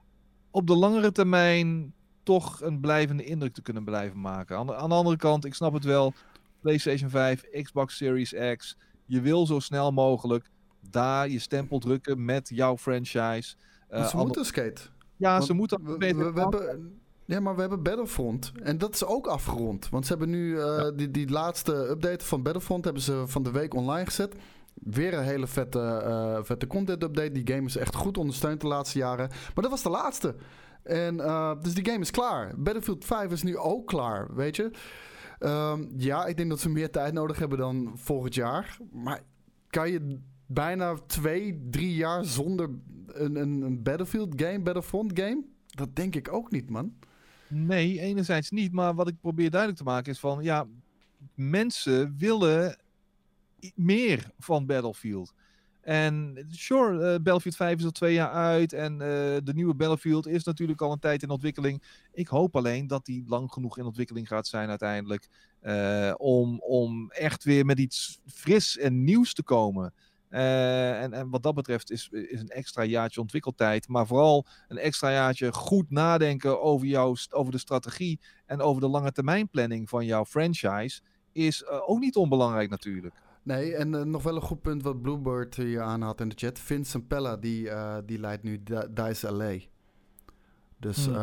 op de langere termijn toch een blijvende indruk te kunnen blijven maken. Aan de, aan de, andere kant, ik snap het wel. PlayStation 5, Xbox Series X. Je wil zo snel mogelijk daar je stempel drukken met jouw franchise. Uh, ze moeten skate. Ja, Want ze moeten. We, we, we hebben ja, maar we hebben Battlefront. En dat is ook afgerond. Want ze hebben nu uh, die, die laatste update van Battlefront... hebben ze van de week online gezet. Weer een hele vette, uh, vette content update. Die game is echt goed ondersteund de laatste jaren. Maar dat was de laatste. En, uh, dus die game is klaar. Battlefield 5 is nu ook klaar, weet je. Um, ja, ik denk dat ze meer tijd nodig hebben dan volgend jaar. Maar kan je bijna twee, drie jaar zonder een, een, een Battlefield game, Battlefront game? Dat denk ik ook niet, man. Nee, enerzijds niet. Maar wat ik probeer duidelijk te maken is van ja, mensen willen meer van Battlefield. En sure, uh, Battlefield 5 is al twee jaar uit. En uh, de nieuwe Battlefield is natuurlijk al een tijd in ontwikkeling. Ik hoop alleen dat die lang genoeg in ontwikkeling gaat zijn uiteindelijk. Uh, om, om echt weer met iets fris en nieuws te komen. En, en, wat dat betreft is, is een extra jaartje ontwikkeltijd. Maar vooral een extra jaartje goed nadenken over, jouw, over de strategie. En over de lange termijn planning van jouw franchise. Is ook niet onbelangrijk natuurlijk. Nee, en uh, nog wel een goed punt wat Bluebird hier aan had in de chat. Vincent Pella, die, die leidt nu DICE LA. Dus hmm.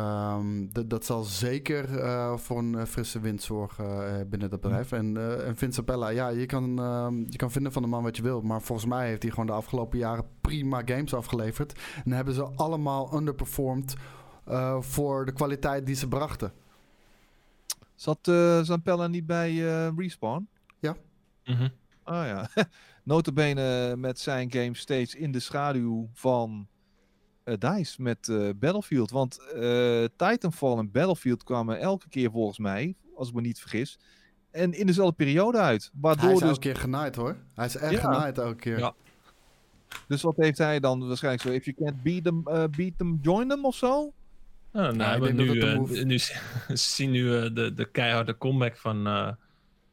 um, dat zal zeker uh, voor een frisse wind zorgen uh, binnen dat bedrijf. Hmm. En, en Vince Bella, ja, je kan, ehm, je kan vinden van de man wat je wil. Maar volgens mij heeft hij gewoon de afgelopen jaren prima games afgeleverd. En hebben ze allemaal underperformed voor de kwaliteit die ze brachten. Zat uh, Zampella niet bij Respawn? Ja. Mm -hmm. Ah ja. *laughs* Notabene met zijn game steeds in de schaduw van uh, DICE met uh, Battlefield. Want uh, Titanfall en Battlefield kwamen elke keer volgens mij, als ik me niet vergis, en in dezelfde periode uit. Waardoor hij is dus... elke keer genaaid hoor. Hij is echt ja. genaaid elke keer. Ja. Dus wat heeft hij dan waarschijnlijk zo? If you can't beat them, uh, beat them join them of zo? Oh, nou, ja, nu, uh, nu *laughs* zien nu uh, de, de keiharde comeback van,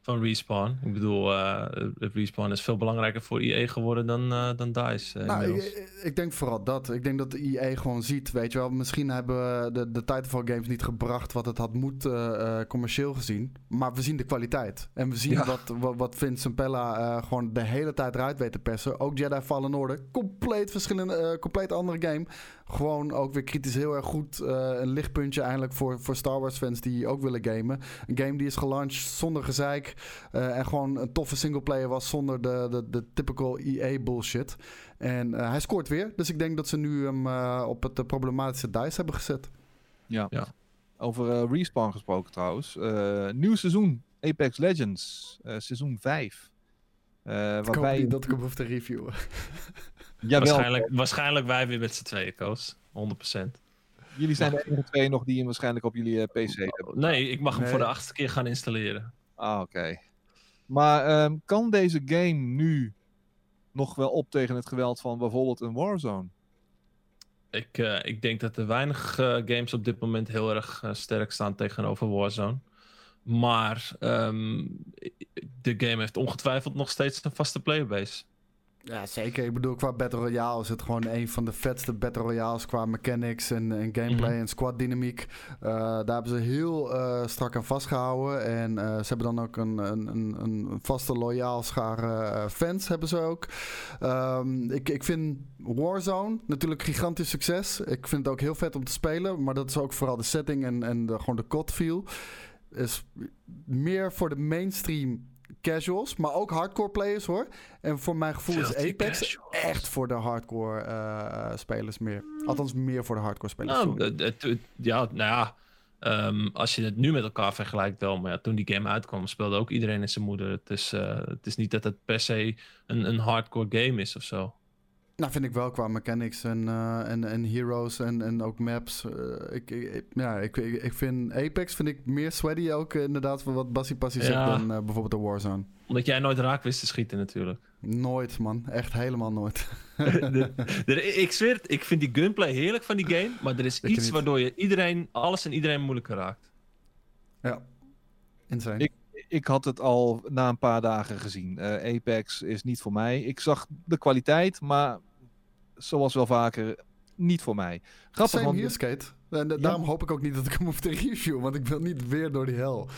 van Respawn. Ik bedoel, uh, Respawn is veel belangrijker voor EA geworden dan, uh, dan DICE. Uh, nou, ik, ik, denk vooral dat. Ik denk dat EA gewoon ziet, weet je wel, misschien hebben de, de Titanfall games niet gebracht wat het had moeten commercieel gezien. Maar we zien de kwaliteit. En we zien wat, wat, wat Vince Pella gewoon de hele tijd eruit weet te persen. Ook Jedi Fallen Order, compleet verschillende, compleet andere game. Gewoon ook weer kritisch heel erg goed. een lichtpuntje eindelijk voor, voor Star Wars fans die ook willen gamen. Een game die is gelaunched zonder gezeik. Uh, en gewoon een toffe singleplayer was zonder de, de, de typical EA bullshit. En uh, hij scoort weer. Dus ik denk dat ze nu hem uh, op het problematische dice hebben gezet. Ja. ja. Over Respawn gesproken trouwens. nieuw seizoen Apex Legends. seizoen 5. Uh, ik waarbij... niet dat ik hem hoef te reviewen. *laughs* waarschijnlijk, waarschijnlijk wij weer met z'n tweeën, Koos. 100%. Jullie zijn de enige twee nog die hem waarschijnlijk op jullie PC hebben. Nee, ik mag hem voor de achtste keer gaan installeren. Ah, oké. Maar um, kan deze game nu nog wel op tegen het geweld van bijvoorbeeld een Warzone? Ik, uh, ik denk dat er weinig uh, games op dit moment heel erg uh, sterk staan tegenover Warzone. Maar um, de game heeft ongetwijfeld nog steeds een vaste playerbase. Ja, zeker. Ik bedoel, qua Battle Royale is het gewoon een van de vetste Battle Royales qua mechanics en, en gameplay mhm. en squad dynamiek. Uh, daar hebben ze heel uh, strak aan vastgehouden. En uh, ze hebben dan ook een, een, een, een vaste loyaal schare fans hebben ze ook. Um, ik, ik vind Warzone natuurlijk gigantisch succes. Ik vind het ook heel vet om te spelen. Maar dat is ook vooral de setting en, en de, gewoon de COD feel. Is meer voor de mainstream casuals, maar ook hardcore players hoor. En voor mijn gevoel is Apex echt voor de hardcore uh, spelers meer. Althans, meer voor de hardcore spelers. Nou, het, ja, nou ja. Um, als je het nu met elkaar vergelijkt wel, maar ja, toen die game uitkwam speelde ook iedereen in zijn moeder. Het is, uh, het is niet dat het per se een, een hardcore game is of zo. Nou, vind ik wel qua mechanics en, uh, en, en heroes en, en ook maps. Uh, ik, ik, ja, ik, ik vind Apex vind ik meer sweaty ook inderdaad voor wat Bassie Passie zegt dan uh, bijvoorbeeld de Warzone. Omdat jij nooit raak wist te schieten natuurlijk. Nooit man, echt helemaal nooit. *laughs* *laughs* de, de, ik zweer het, ik vind die gunplay heerlijk van die game, maar er is iets waardoor je iedereen, alles en iedereen moeilijker raakt. Ja, insane. Ik, ik had het al na een paar dagen gezien. Apex is niet voor mij. Ik zag de kwaliteit, maar zoals wel vaker, niet voor mij. Grappig, Same hier, Skate. En daarom hoop ik ook niet dat ik hem hoef te reviewen, want ik wil niet weer door die hel.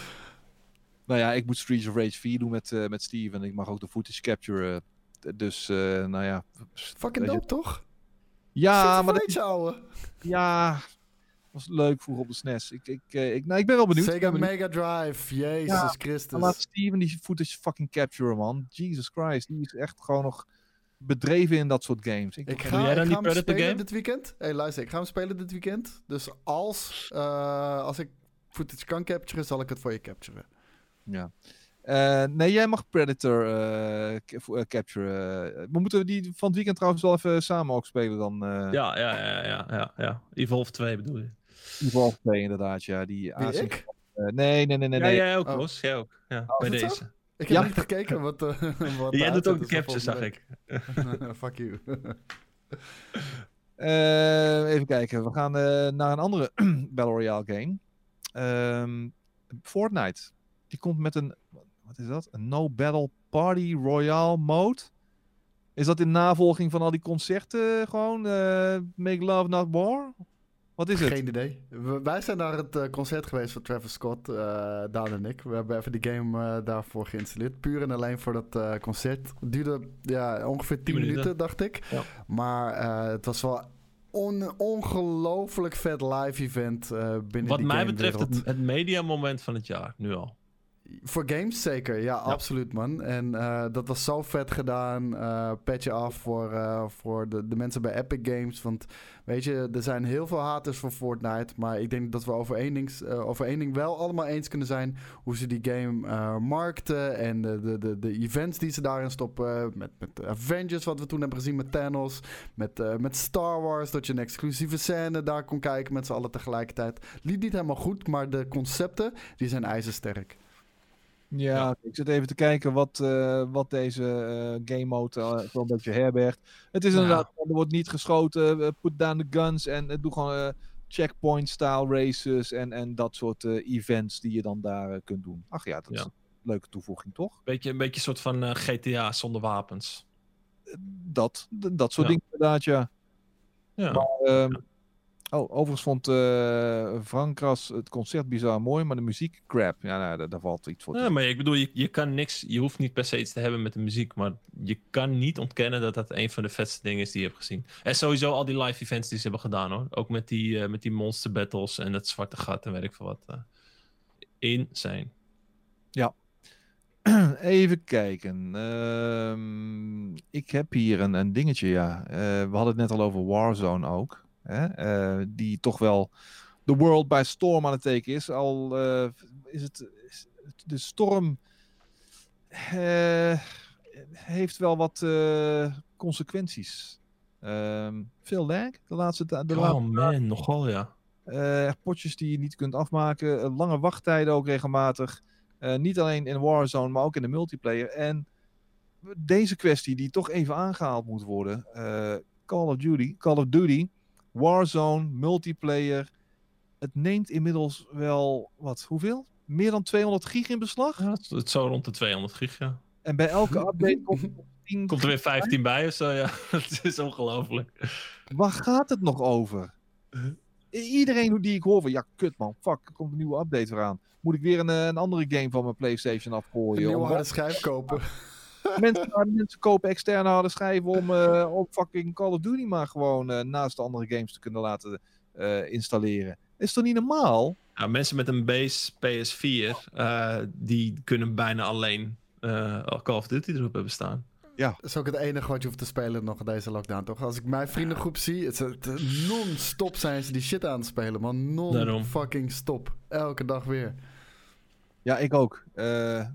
Nou ja, ik moet Streets of Rage 4 doen met, uh, met Steve en ik mag ook de footage capture. Uh, dus, uh, nou ja. Fucking dope, toch? Ja, maar... Rage, ouwe. Ja, was leuk vroeger op de SNES. Ik, ik, ik, nou, ik ben wel benieuwd. Sega Mega Drive, Jezus ja, Christus. Laat Steven die footage fucking capture, man. Jesus Christ, die is echt gewoon nog bedreven in dat soort games. Ik, ga, jij dan ik ga hem spelen game? dit weekend. Hey, luister, ik ga hem spelen dit weekend. Dus als, uh, als ik footage kan capturen, zal ik het voor je capturen. Ja. Uh, nee, jij mag Predator uh, capturen. we moeten die van het weekend trouwens wel even samen ook spelen dan. Ja, ja, ja, ja, ja, ja. Evolve 2 bedoel je? Evolve 2 inderdaad, ja. Die ik? nee, nee, nee, nee. Ja, jij ook, oh. Jij ook. Ja, oh, bij deze. Ik heb ja. niet gekeken wat... Uh, *laughs* wat Jij doet ook de capture, zag ik. *laughs* Fuck you. uh, *laughs* even kijken. We gaan uh, naar een andere *clears throat* Battle Royale game. Um, Fortnite. Die komt met een... Wat is dat? Een No Battle Party Royale mode. Is dat in navolging van al die concerten gewoon? Make Love Not War? Wat is het? Geen idee. wij zijn naar het uh, concert geweest van Travis Scott, uh, Daan en ik. We hebben even die game uh, daarvoor geïnstalleerd. Puur en alleen voor dat concert. Het duurde ja, ongeveer 10 minuten, minuten, dacht ik. Ja. Maar het was wel een ongelooflijk vet live event binnen Wat die mij betreft het, het media moment van het jaar, nu al. Voor games zeker, ja, absoluut man. En uh, dat was zo vet gedaan. Uh, petje af voor, uh, voor de, de mensen bij Epic Games. Want weet je, er zijn heel veel haters voor Fortnite. Maar ik denk dat we over één ding, over één ding wel allemaal eens kunnen zijn. Hoe ze die game markten. En de, de, de, de events die ze daarin stoppen. Met, met Avengers, wat we toen hebben gezien met Thanos. Met, met Star Wars, dat je een exclusieve scène daar kon kijken met z'n allen tegelijkertijd. Liet niet helemaal goed, maar de concepten, die zijn ijzersterk. Ja, ik zit even te kijken wat, uh, wat deze uh, game mode uh, een beetje herbergt. Het is inderdaad, er wordt niet geschoten, put down the guns en doe gewoon checkpoint style races en, en dat soort events die je dan daar kunt doen. Ach ja, dat, leuke toevoeging, toch? Beetje, een beetje een soort van eh, GTA zonder wapens. Dat, dat soort Ja. dingen inderdaad, ja. Ja. Oh, overigens vond eh Frank Kras het concert bizar mooi, maar de muziek crap. Ja, nou, daar, daar valt iets voor te Ja, maar ik bedoel, je, je kan niks, je hoeft niet per se iets te hebben met de muziek, maar je kan niet ontkennen dat dat een van de vetste dingen is die je hebt gezien. En sowieso al die live events die ze hebben gedaan hoor. Ook met die, eh, met die monster battles en het zwarte gat en weet ik veel wat. eh insane. *clears throat* Even kijken. Ehm, ik heb hier een, een dingetje, ja. Eh, we hadden het net al over Warzone ook. Hè? Eh, die toch wel de world by storm aan het teken is. Al eh, is het is de storm eh, heeft wel wat consequenties. Ehm, veel lag de laatste tijd. De laatste oh man, nogal ja. potjes die je niet kunt afmaken. lange wachttijden ook regelmatig. Niet alleen in Warzone, maar ook in de multiplayer. En deze kwestie die toch even aangehaald moet worden. Call of Duty, Call of Duty, Warzone, multiplayer. Het neemt inmiddels wel, wat, hoeveel? Meer dan 200 gig in beslag. ja het, het is zo rond de 200 gig, ja. En bij elke update komt er nog 10 Komt er weer 15 bij of zo, ja. *laughs* Het is ongelooflijk. Waar gaat het nog over? Iedereen die ik hoor van, ja, kut man, fuck, er komt een nieuwe update eraan. Moet ik weer een, eh, een andere game van mijn PlayStation Een afgooien? nieuwe Om- harde schijf kopen. Mensen, mensen kopen externe harde schijven om, eh, om fucking Call of Duty maar gewoon eh, naast de andere games te kunnen laten eh, installeren. Is toch niet normaal? Ja, mensen met een base PS4, eh, die kunnen bijna alleen eh, Call of Duty erop hebben staan. Dat is ook het enige wat je hoeft te spelen nog deze lockdown, toch? Als ik mijn vriendengroep zie, het, het, non-stop zijn ze die shit aan het spelen, man. Daarom. Non-fucking stop. Elke dag weer. Ja, ik ook. Eh,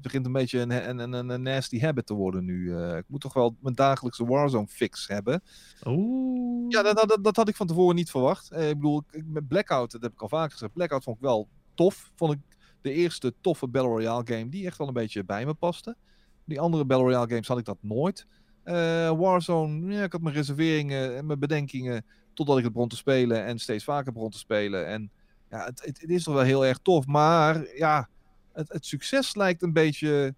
begint een beetje een, een, een, een nasty habit te worden nu. Eh, ik moet toch wel mijn dagelijkse Warzone fix hebben. Oeh. Ja, dat, dat, dat had ik van tevoren niet verwacht. Eh, ik bedoel, ik, met Blackout, dat heb ik al vaker gezegd. Blackout vond ik wel tof. Vond ik de eerste toffe Battle Royale game die echt wel een beetje bij me paste. Die andere Battle Royale games had ik dat nooit. Eh, Warzone, ja, ik had mijn reserveringen en mijn bedenkingen totdat ik het begon te spelen en steeds vaker begon te spelen. En ja, het, het, het is toch wel heel erg tof, maar ja, het, het succes lijkt een beetje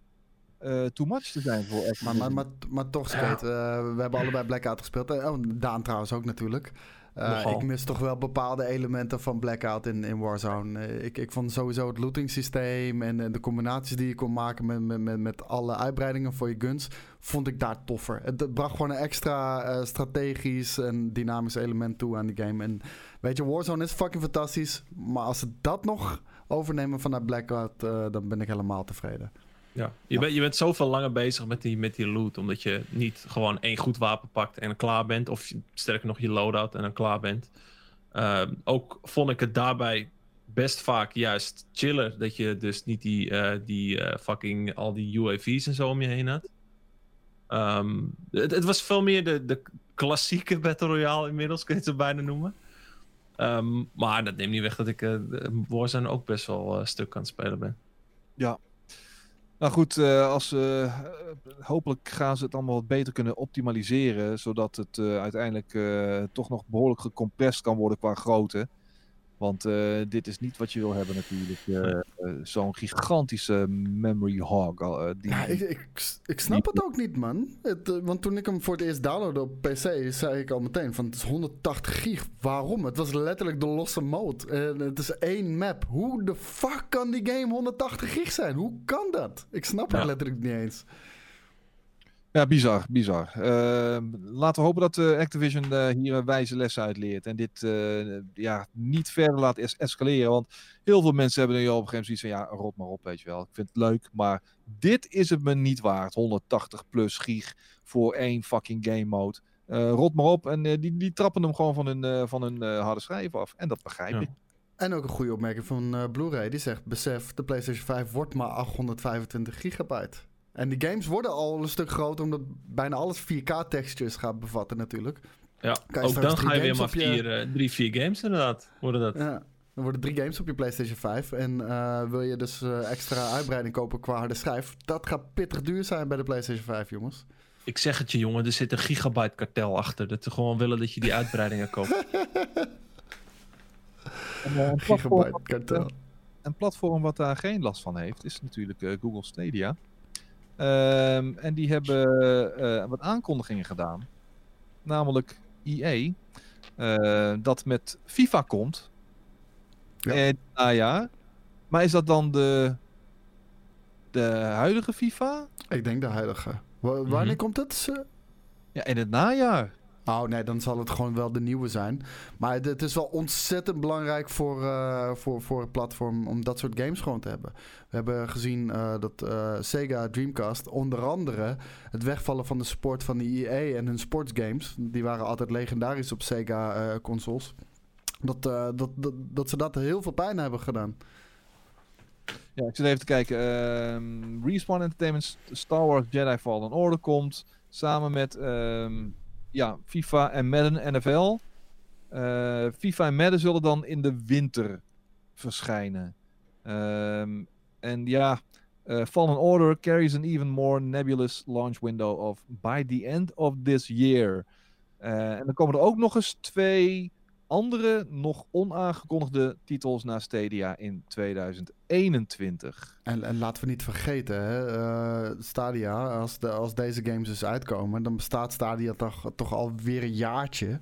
eh too much te zijn voor Maar, Activision. maar, maar, maar toch, Skate, eh, we hebben allebei Blackout gespeeld. Eh, Oh, Daan trouwens ook natuurlijk. Eh, ik mis toch wel bepaalde elementen van Blackout in, in Warzone. Ik, ik vond sowieso het looting systeem en, en de combinaties die je kon maken met, met, met, met alle uitbreidingen voor je guns, vond ik daar toffer. Het, het bracht gewoon een extra eh, strategisch en dynamisch element toe aan die game. En weet je, Warzone is fucking fantastisch, maar als ze dat nog overnemen vanuit Blackout, eh, dan ben ik helemaal tevreden. Ja. Je, bent, je bent zoveel langer bezig met die, met die loot, omdat je niet gewoon één goed wapen pakt en klaar bent. Of sterker nog, je loadout en dan klaar bent. Ehm, ook vond ik het daarbij best vaak juist chiller. Dat je dus niet die, eh, die eh, fucking al die UAV's en zo om je heen had. Ehm, het, het was veel meer de, de klassieke Battle Royale inmiddels, kun je het zo bijna noemen. Ehm, maar dat neemt niet weg dat ik eh, Warzone ook best wel eh, stuk aan het spelen ben. Nou goed, eh, als, hopelijk gaan ze het allemaal wat beter kunnen optimaliseren, zodat het uiteindelijk toch nog behoorlijk gecompressed kan worden qua grootte. Want eh, dit is niet wat je wil hebben natuurlijk. eh, eh, Zo'n gigantische memory hog. die, Ja, ik, ik, ik snap het ook niet, man. Het, want toen ik hem voor het eerst downloadde op PC, zei ik al meteen van het is 180 gig. Waarom? Het was letterlijk de losse mode. En het is één map. Hoe de fuck kan die game 180 gig zijn? Hoe kan dat? Ik snap het letterlijk niet eens. Ja, bizar, bizar. Eh, laten we hopen dat eh, Activision eh, hier een wijze lessen uit leert. En dit eh, ja, niet verder laat es- escaleren. Want heel veel mensen hebben nu al op een gegeven moment zoiets van... Ja, rot maar op, weet je wel. Ik vind het leuk, maar dit is het me niet waard. 180 plus gig voor één fucking game mode. Eh, rot maar op. En eh, die, die trappen hem gewoon van hun, eh, van hun eh, harde schijf af. En dat begrijp Ja. ik. En ook een goede opmerking van eh Blu-ray. Die zegt, besef, de PlayStation 5 wordt maar 825 gigabyte. En die games worden al een stuk groter, omdat bijna alles 4K-textures gaat bevatten natuurlijk. Ja, ook dan ga je weer maar op je- vier, eh, drie, vier games inderdaad. Worden dat. Ja, dan worden drie games op je PlayStation 5. En eh, wil je dus eh, extra uitbreiding kopen qua harde schijf? Dat gaat pittig duur zijn bij de PlayStation 5, jongens. Ik zeg het je, jongen, er zit een gigabyte kartel achter. Dat ze gewoon willen dat je die uitbreidingen koopt. *laughs* En, een platform- Gigabyte kartel. een platform wat daar geen last van heeft, is natuurlijk Google Stadia. Ehm, en die hebben eh, wat aankondigingen gedaan. Namelijk EA. eh, dat met FIFA komt. Ja. En, nou ja. Maar is dat dan de, de huidige FIFA? Ik denk de huidige. Wa- wanneer Mhm. komt het? Ja, in het najaar. Oh nee, dan zal het gewoon wel de nieuwe zijn. Maar het, is wel ontzettend belangrijk voor, eh, voor, voor het platform om dat soort games gewoon te hebben. We hebben gezien eh, dat eh, Sega Dreamcast onder andere het wegvallen van de support van de EA en hun sportsgames, die waren altijd legendarisch op Sega consoles. Dat, dat, dat, dat ze dat heel veel pijn hebben gedaan. Ja, ik zit even te kijken. Ehm, Respawn Entertainment Star Wars Jedi Fallen Order komt. Samen met ehm, ja, FIFA en Madden NFL. Eh, FIFA en Madden zullen dan in de winter verschijnen. Ehm, en ja, eh, Fallen Order carries an even more nebulous launch window of by the end of this year. Eh, en dan komen er ook nog eens twee andere, nog onaangekondigde titels naar Stadia in 2021. En, en laten we niet vergeten, hè, eh, Stadia, als, de, als deze games dus uitkomen, dan bestaat Stadia toch, toch alweer een jaartje.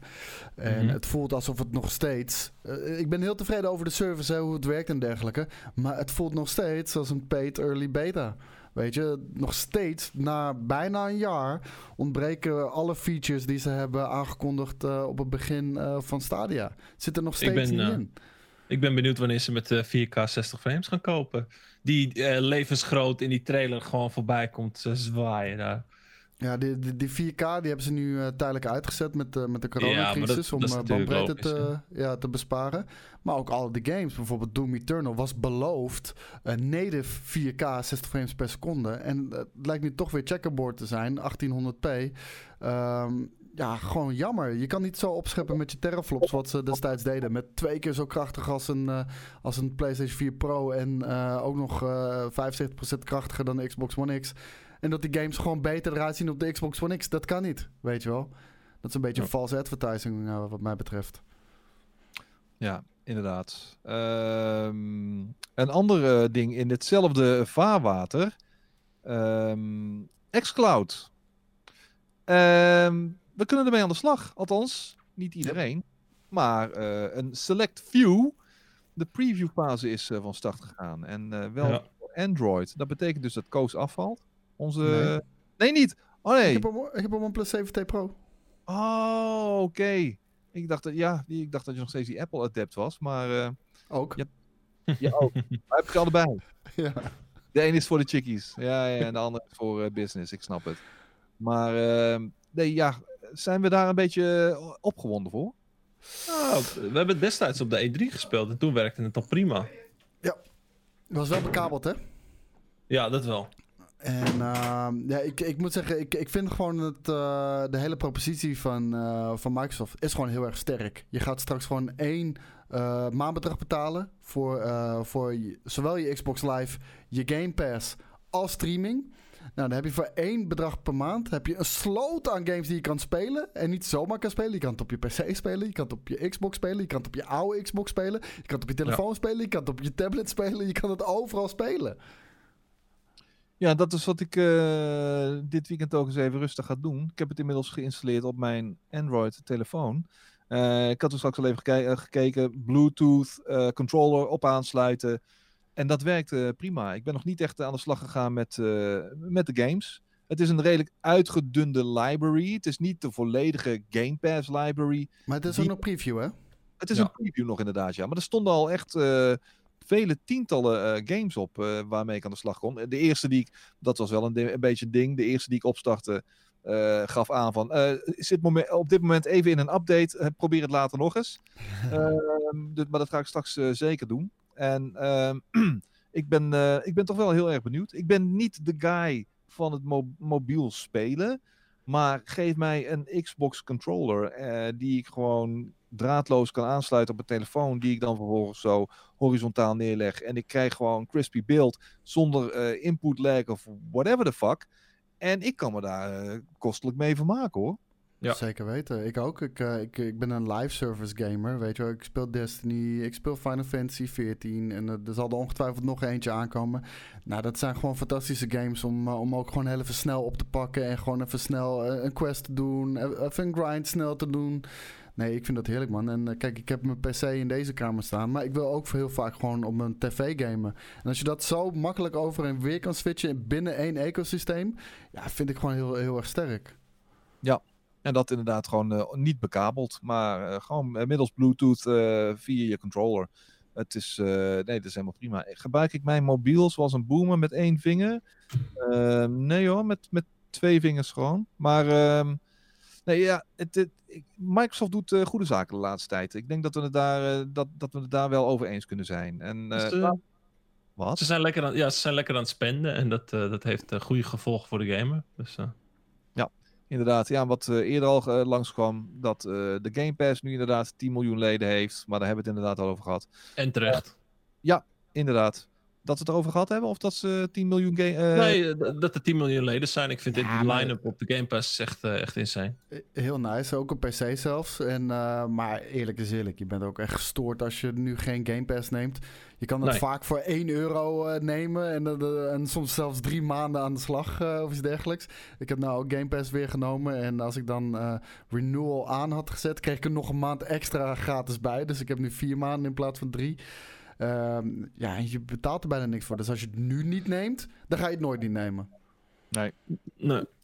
En Mhm. het voelt alsof het nog steeds. eh, ik ben heel tevreden over de service, hè, hoe het werkt en dergelijke. Maar het voelt nog steeds als een paid early beta. Weet je, nog steeds na bijna een jaar ontbreken alle features die ze hebben aangekondigd eh, op het begin eh, van Stadia. Zit er nog steeds ben, niet eh, in. Ik ben benieuwd wanneer ze met eh, 4K 60 frames gaan kopen. Die levensgroot in die trailer gewoon voorbij komt zwaaien daar. Ja, die, die, die 4K die hebben ze nu eh, tijdelijk uitgezet met, eh, met de coronacrisis Ja, maar dat- om eh, natuurlijk bandbreedte te, ja, te besparen. Maar ook al die games, bijvoorbeeld Doom Eternal, was beloofd native 4K 60 frames per seconde. En eh, het lijkt nu toch weer checkerboard te zijn, 1800p. Ehm, ja, gewoon jammer. Je kan niet zo opscheppen met je teraflops wat ze destijds deden. Met twee keer zo krachtig als een, eh, als een PlayStation 4 Pro en eh, ook nog eh 75% krachtiger dan de Xbox One X. En dat die games gewoon beter eruit zien op de Xbox One X. Dat kan niet, weet je wel. Dat is een beetje Ja. false advertising eh, wat mij betreft. Ja, inderdaad. Ehm, een ander ding in hetzelfde vaarwater. Ehm xCloud. Ehm, we kunnen ermee aan de slag. Althans, niet iedereen. Maar eh, een select few. De previewfase is eh, van start gegaan. En eh, wel Ja. voor Android. Dat betekent dus dat Koos afvalt. Onze... Nee. Nee, niet. Oh Ik, nee. heb een, ik heb een OnePlus 7T Pro. Oh, oké. Ik dacht dat, ja, ik dacht dat je nog steeds die Apple adept was. Maar eh, Ook. Ja. ja, ook. *laughs* Maar heb ik allebei. *laughs* Ja. De een is voor de chickies. Ja, ja en de andere is voor eh, business. Ik snap het. Maar ehm, nee, ja, zijn we daar een beetje eh, opgewonden voor? Nou, we hebben het destijds op de E3 gespeeld en toen werkte het al prima. Was wel bekabeld, hè? Ja, dat wel. En ehm, ja, ik, ik moet zeggen, ik, ik vind gewoon het, eh, de hele propositie van, eh, van Microsoft is gewoon heel erg sterk. Je gaat straks gewoon één eh, maandbedrag betalen voor, voor zowel je Xbox Live, je Game Pass als streaming. Nou, dan heb je voor één bedrag per maand heb je een sloot aan games die je kan spelen. En niet zomaar kan spelen. Je kan het op je PC spelen, je kan het op je Xbox spelen, je kan het op je oude Xbox spelen, je kan het op je telefoon spelen, je kan het op je tablet spelen, je kan het overal spelen. Ja, dat is wat ik eh, dit weekend ook eens even rustig ga doen. Ik heb het inmiddels geïnstalleerd op mijn Android-telefoon. Eh, ik had er straks al even geke- eh, gekeken. Bluetooth, eh, controller op aansluiten. En dat werkt eh, prima. Ik ben nog niet echt aan de slag gegaan met, eh, met de games. Het is een redelijk uitgedunde library. Het is niet de volledige Game Pass library. Maar het is Die- ook nog preview, hè? Het is Ja. een preview nog inderdaad, ja. Maar er stonden al echt eh, vele tientallen eh, games op eh, waarmee ik aan de slag kon. De eerste die ik, dat was wel een, een beetje een ding. De eerste die ik opstartte eh, gaf aan van, zit op dit moment even in een update. probeer het later nog eens. *laughs* Dus- maar dat ga ik straks zeker doen. En ehm, *clears throat* ik, ben, ik ben toch wel heel erg benieuwd. Ik ben niet de guy van het mo- mobiel spelen. Maar geef mij een Xbox controller die ik gewoon draadloos kan aansluiten op een telefoon. Die ik dan vervolgens zo horizontaal neerleg. En ik krijg gewoon crispy beeld zonder eh, input lag of whatever the fuck. En ik kan me daar eh, kostelijk mee vermaken hoor. Ja. Zeker weten. Ik ook. Ik, eh, ik, ik ben een live service gamer. Weet je wel. Ik speel Destiny. Ik speel Final Fantasy 14. En eh, er zal er ongetwijfeld nog eentje aankomen. Nou, dat zijn gewoon fantastische games om, om ook gewoon heel even snel op te pakken. En gewoon even snel een quest te doen. Even een grind snel te doen. Nee, ik vind dat heerlijk, man. En eh, kijk, ik heb mijn PC in deze kamer staan. Maar ik wil ook heel vaak gewoon op mijn tv gamen. En als je dat zo makkelijk over en weer kan switchen binnen één ecosysteem. Ja, vind ik gewoon heel, heel erg sterk. En dat inderdaad gewoon eh, niet bekabeld, maar eh, gewoon middels Bluetooth via je controller. Het is, nee, dat is helemaal prima. Gebruik ik mijn mobiel zoals een boomer met één vinger? Ehm, nee hoor, met, met twee vingers gewoon. Maar ehm, nee, ja, het, Microsoft doet eh, goede zaken de laatste tijd. Ik denk dat we het daar, eh, dat, dat we het daar wel over eens kunnen zijn. En, eh, Dus, wat? Ze zijn lekker aan, ja, ze zijn lekker aan het spenden en dat, dat heeft goede gevolgen voor de gamer. Dus, eh, Inderdaad, ja, wat eerder al eh, langskwam, dat de Game Pass nu inderdaad 10 miljoen leden heeft. Maar daar hebben we het inderdaad al over gehad. en terecht. Inderdaad. Dat we het erover gehad hebben, of dat ze 10 miljoen game. eh, nee, eh, dat er 10 miljoen leden zijn. Ik vind Ja, dit maar- line-up op de Game Pass echt, eh, echt insane. Heel nice, ook op PC zelfs. En, eh, maar eerlijk is eerlijk, je bent ook echt gestoord als je nu geen Game Pass neemt. Je kan het Nee. vaak voor 1 euro eh, nemen en, de- en soms zelfs drie maanden aan de slag eh, of iets dergelijks. Ik heb nou ook Game Pass weer genomen en als ik dan eh, renewal aan had gezet, kreeg ik er nog een maand extra gratis bij. Dus ik heb nu vier maanden in plaats van drie. Ehm, ja, en je betaalt er bijna niks voor. Dus als je het nu niet neemt, dan ga je het nooit niet nemen. Nee.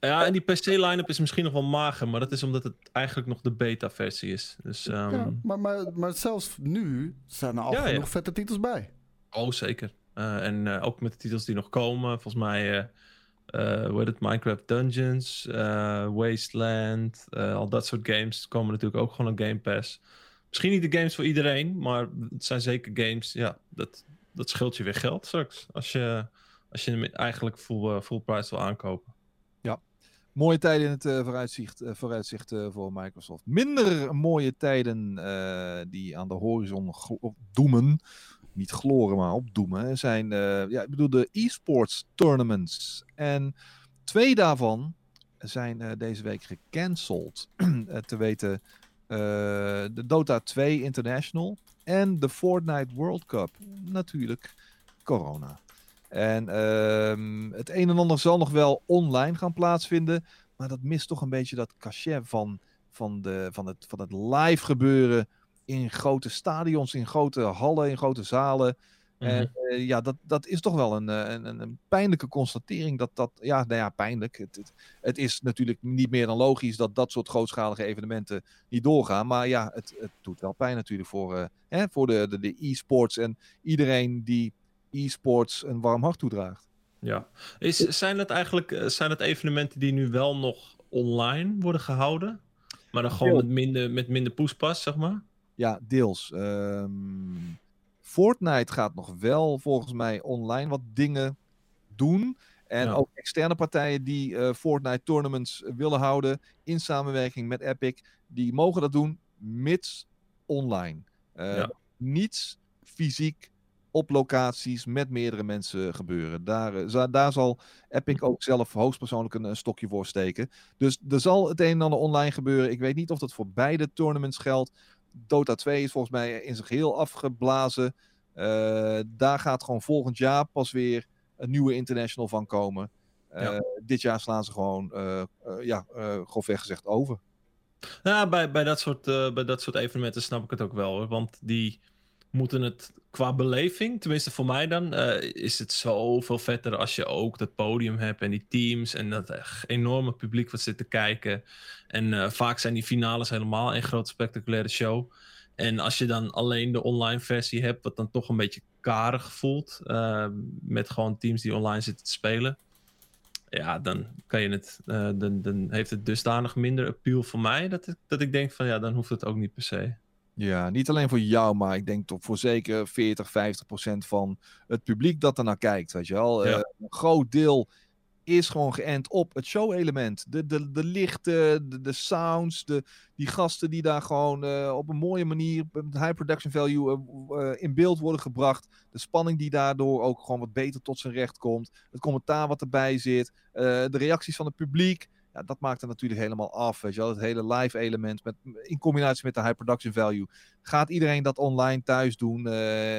Ja, en die PC-line-up is misschien nog wel mager, maar dat is omdat het eigenlijk nog de beta-versie is. Dus, ehm, Ja, maar, maar, maar zelfs nu staan er al Ja, ja. genoeg vette titels bij. Oh, zeker. Eh, en eh, ook met de titels die nog komen. Volgens mij, eh eh hoe heet het, Minecraft Dungeons, eh, Wasteland, eh, al dat soort games komen natuurlijk ook gewoon op Game Pass. Misschien niet de games voor iedereen, maar het zijn zeker games, ja, dat, dat scheelt je weer geld straks. Als je, als je hem eigenlijk full, eh, full price wil aankopen. Mooie tijden in het eh, vooruitzicht, eh, voor Microsoft. Minder mooie tijden die aan de horizon doemen. Niet gloren, maar opdoemen. Zijn, ja, ik bedoel, de e-sports tournaments. En twee daarvan zijn deze week gecanceld. *clears throat* Te weten de Dota 2 International en de Fortnite World Cup. Natuurlijk corona. En ehm, het een en ander zal nog wel online gaan plaatsvinden. Maar dat mist toch een beetje dat cachet van, van, de, van, het, van het live gebeuren. In grote stadions, in grote hallen, in grote zalen. En eh, ja, dat, dat is toch wel een, eh, een, een, een pijnlijke constatering. Dat dat, ja, nou ja, pijnlijk. Het, het, het is natuurlijk niet meer dan logisch dat dat soort grootschalige evenementen niet doorgaan. Maar ja, het, het doet wel pijn natuurlijk voor, eh, hè, voor de, de, de e-sports en iedereen die e-sports een warm hart toedraagt. Ja. Is, zijn het eigenlijk zijn het evenementen die nu wel nog online worden gehouden? Maar dan gewoon met minder, met minder poespas, zeg maar? Ja, deels. Ehm, Fortnite gaat nog wel volgens mij online wat dingen doen. En Ja. ook externe partijen die eh, Fortnite tournaments willen houden in samenwerking met Epic, die mogen dat doen, mits online. Eh, Ja. Niets fysiek op locaties met meerdere mensen gebeuren. Daar, eh, za- daar zal Epic ook zelf hoogstpersoonlijk een, een stokje voor steken. Dus er zal het een en ander online gebeuren. Ik weet niet of dat voor beide tournaments geldt. Dota 2 is volgens mij in zijn geheel afgeblazen. Eh, daar gaat gewoon volgend jaar pas weer een nieuwe international van komen. Eh, Ja. Dit jaar slaan ze gewoon, eh, ja, grofweg gezegd over. Ja, bij, bij, dat soort, bij dat soort evenementen snap ik het ook wel. Hoor. Want die moeten het qua beleving, tenminste voor mij dan, eh, is het zoveel vetter als je ook dat podium hebt en die teams en dat echt enorme publiek wat zit te kijken. En eh, vaak zijn die finales helemaal een groot spectaculaire show. En als je dan alleen de online versie hebt, wat dan toch een beetje karig voelt, eh, met gewoon teams die online zitten te spelen. Ja, dan kan je het, dan, dan heeft het dusdanig minder appeal voor mij, dat ik, dat ik denk van ja, dan hoeft het ook niet per se. Ja, niet alleen voor jou, maar ik denk toch voor zeker 40, 50 procent van het publiek dat er naar kijkt. Weet je wel, Ja. Eh, een groot deel is gewoon geënt op het show-element. De, de, de lichten, de, de sounds, de, die gasten die daar gewoon eh, op een mooie manier, met high production value, eh, in beeld worden gebracht. De spanning die daardoor ook gewoon wat beter tot zijn recht komt. Het commentaar wat erbij zit. de reacties van het publiek. Ja, dat maakt het natuurlijk helemaal af. Weet je wel? Het hele live element met, in combinatie met de high production value. Gaat iedereen dat online thuis doen? eh,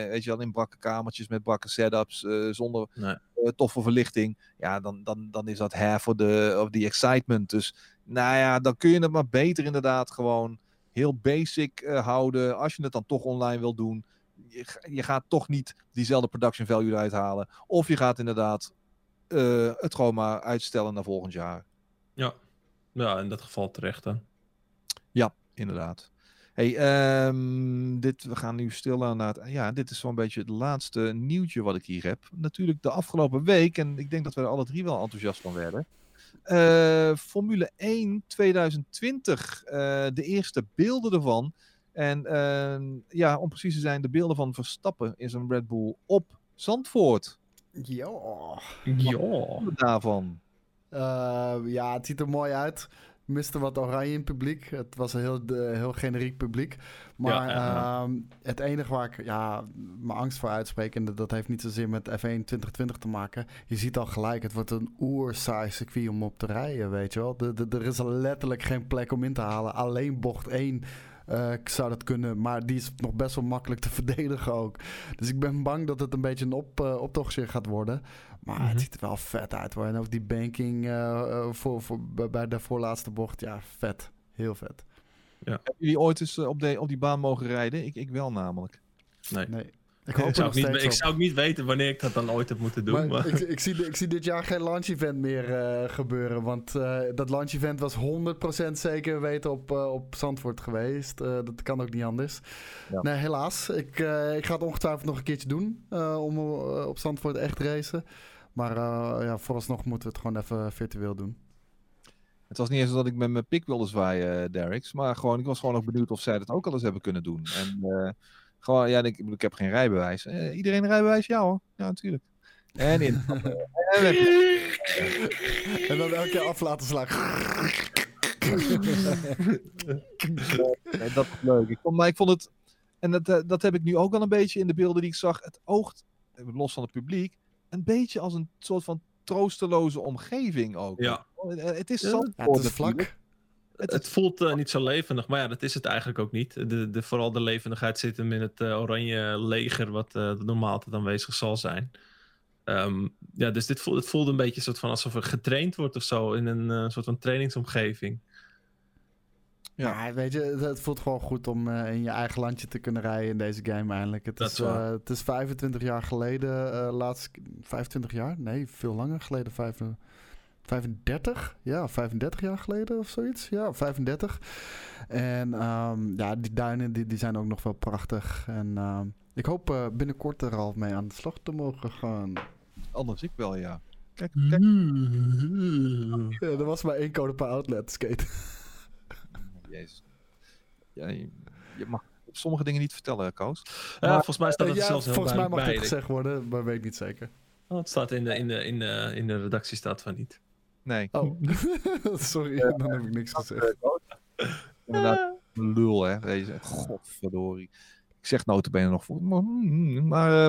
weet je wel, in brakke kamertjes met brakke setups, eh, zonder Nee. eh, toffe verlichting. Ja, dan, dan, dan is dat half of the, of the excitement. Dus nou ja, dan kun je het maar beter inderdaad gewoon heel basic houden. Als je het dan toch online wil doen. Je, je gaat toch niet diezelfde production value eruit halen. Of je gaat inderdaad het gewoon maar uitstellen naar volgend jaar. Ja. ja, in dat geval terecht dan. Inderdaad. Hey, ehm, dit, we gaan nu stilaan naar het. Ja, dit is zo'n beetje het laatste nieuwtje wat ik hier heb. Natuurlijk de afgelopen week, en ik denk dat we er alle drie wel enthousiast van werden. Eh, Formule 1 2020, eh, de eerste beelden ervan. En ehm, ja, om precies te zijn, de beelden van Verstappen in zijn Red Bull op Zandvoort. Ja. Ja. Daarvan. Eh, ja, het ziet er mooi uit. Miste wat oranje in het publiek. Het was een heel, heel generiek publiek. Maar Ja, ehm, het enige waar ik ja, mijn angst voor uitspreek... en dat, dat heeft niet zozeer met F1 2020 te maken... je ziet al gelijk, het wordt een oersaai circuit om op te rijden, weet je wel. De, de, er is letterlijk geen plek om in te halen. Alleen bocht 1 eh, zou dat kunnen, maar die is nog best wel makkelijk te *laughs* verdedigen ook. Dus ik ben bang dat het een beetje een op, eh, optochtje gaat worden. Maar Mhm. het ziet er wel vet uit hoor. En ook die banking eh, voor, voor, bij- de voorlaatste bocht, ja, vet. Heel vet. Hebben jullie ooit eens op, de, op die baan mogen rijden? Ik, ik wel namelijk. Nee. Nee. Ik Ik hoop zou, nog ook niet, ik zou ook niet weten wanneer ik dat dan ooit heb moeten doen. Maar Maar, ik, ik, zie, ik zie dit jaar geen launch event meer eh, gebeuren. Want eh, dat launch event was 100% zeker weten op, eh, op Zandvoort geweest. Eh, dat kan ook niet anders. Ja. Nee, helaas. Ik, eh, ik ga het ongetwijfeld nog een keertje doen. eh, om op Zandvoort echt te racen. Maar eh, ja, vooralsnog moeten we het gewoon even virtueel doen. Het was niet eens dat ik met mijn pik wilde zwaaien, Derricks. Maar gewoon, ik was gewoon ook benieuwd of zij dat ook al eens hebben kunnen doen. En eh, gewoon, ja, ik, ik heb geen rijbewijs. Eh, iedereen een rijbewijs? Ja hoor. Ja, natuurlijk. En in. *laughs* en weg. En dan elke keer af laten slaan. Nee, dat is leuk. Ik vond, maar ik vond het. En dat, eh, dat heb ik nu ook al een beetje in de beelden die ik zag. Het oogt, los van het publiek, een beetje als een soort van troosteloze omgeving ook. Ja. Eh, Het is Ja, zo. Ja, het is vlak. Het, het voelt eh, niet zo levendig, maar ja, dat is het eigenlijk ook niet. De, de, vooral de levendigheid zit hem in het eh, oranje leger, wat eh, normaal altijd aanwezig zal zijn. Ehm, ja, dus dit voelt, het voelde een beetje soort van alsof er getraind wordt of zo in een eh, soort van trainingsomgeving. Ja. Ja, weet je, het, voelt gewoon goed om eh, in je eigen landje te kunnen rijden in deze game eindelijk. Het, Dat is, eh, het is 25 jaar geleden, eh laatst, 25 jaar? Nee, veel langer geleden. Vijf, 35? Ja, 35 jaar geleden of zoiets. Ja, 35. En ehm, ja, die duinen die, die zijn ook nog wel prachtig. En ehm, ik hoop eh, binnenkort er al mee aan de slag te mogen gaan. Anders ik wel, ja. Kijk, kijk. Ja, er was maar één code per outlet skate. *laughs* Jezus. Ja, je, je mag sommige dingen niet vertellen, Koos. Ja, volgens mij staat het ja, zelfs heel volgens mij mag bij. gezegd worden, maar weet ik niet zeker. Oh, het staat in de, in, de, in, de, in de redactie staat van niet. Nee. Oh, *laughs* sorry, dan heb ik niks gezegd. Inderdaad, een lul, hè. Deze. Godverdorie. Ik zeg notabene nog voor. Maar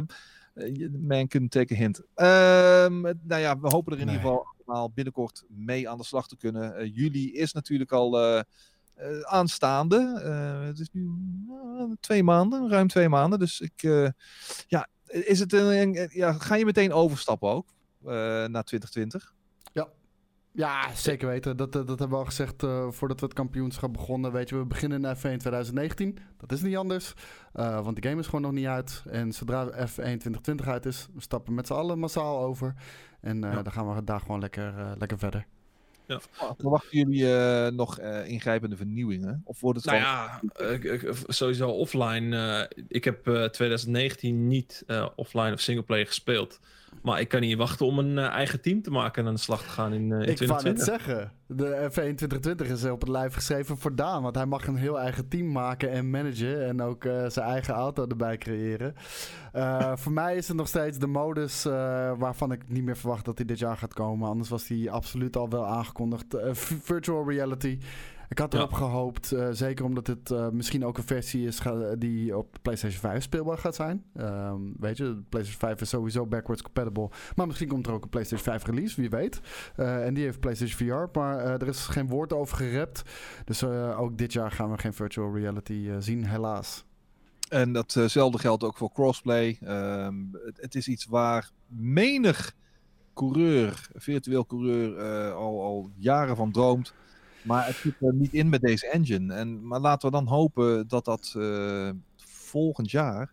eh, man can take a hint. Ehm, nou ja, we hopen er in Nee. ieder geval allemaal binnenkort mee aan de slag te kunnen. Eh, juli is natuurlijk al eh, eh, aanstaande. Eh, het is nu eh, twee maanden, ruim twee maanden. Dus ik, eh, ja, is het een, een- ja, ga je meteen overstappen ook eh, naar 2020? Ja, zeker weten. Dat, dat, dat hebben we al gezegd eh, voordat we het kampioenschap begonnen. Weet je, we beginnen in F1 2019. Dat is niet anders, eh, want de game is gewoon nog niet uit. En zodra F1 2020 uit is, we stappen met z'n allen massaal over. En eh, Ja. dan gaan we daar gewoon lekker, eh, lekker verder. Verwachten jullie eh, nog eh, ingrijpende vernieuwingen? Of wordt het Nou gewoon... ja, eh, sowieso offline. eh, ik heb eh, 2019 niet eh, offline of singleplayer gespeeld. Maar ik kan niet wachten om een eh, eigen team te maken en aan de slag te gaan in, eh, in Ik wou net 2020. zeggen, de F1 2020 is op het lijf geschreven voor Daan. Want hij mag een heel eigen team maken en managen. En ook eh, zijn eigen auto erbij creëren. Voor mij is het nog steeds de modus waarvan ik niet meer verwacht dat hij dit jaar gaat komen. Anders was hij absoluut al wel aangekondigd. Virtual reality. Ik had Ja. erop gehoopt, eh, zeker omdat het eh, misschien ook een versie is ga- die op PlayStation 5 speelbaar gaat zijn. Ehm, weet je, de PlayStation 5 is sowieso backwards compatible. Maar misschien komt er ook een PlayStation 5 release, wie weet. Eh, en die heeft PlayStation VR, maar er is geen woord over gerept. Dus ook dit jaar gaan we geen virtual reality zien, helaas. En datzelfde geldt ook voor crossplay. Ehm, het, het is iets waar menig coureur, virtueel coureur, al, al jaren van droomt. Maar het zit er niet in met deze engine. En, maar laten we dan hopen dat dat eh, volgend jaar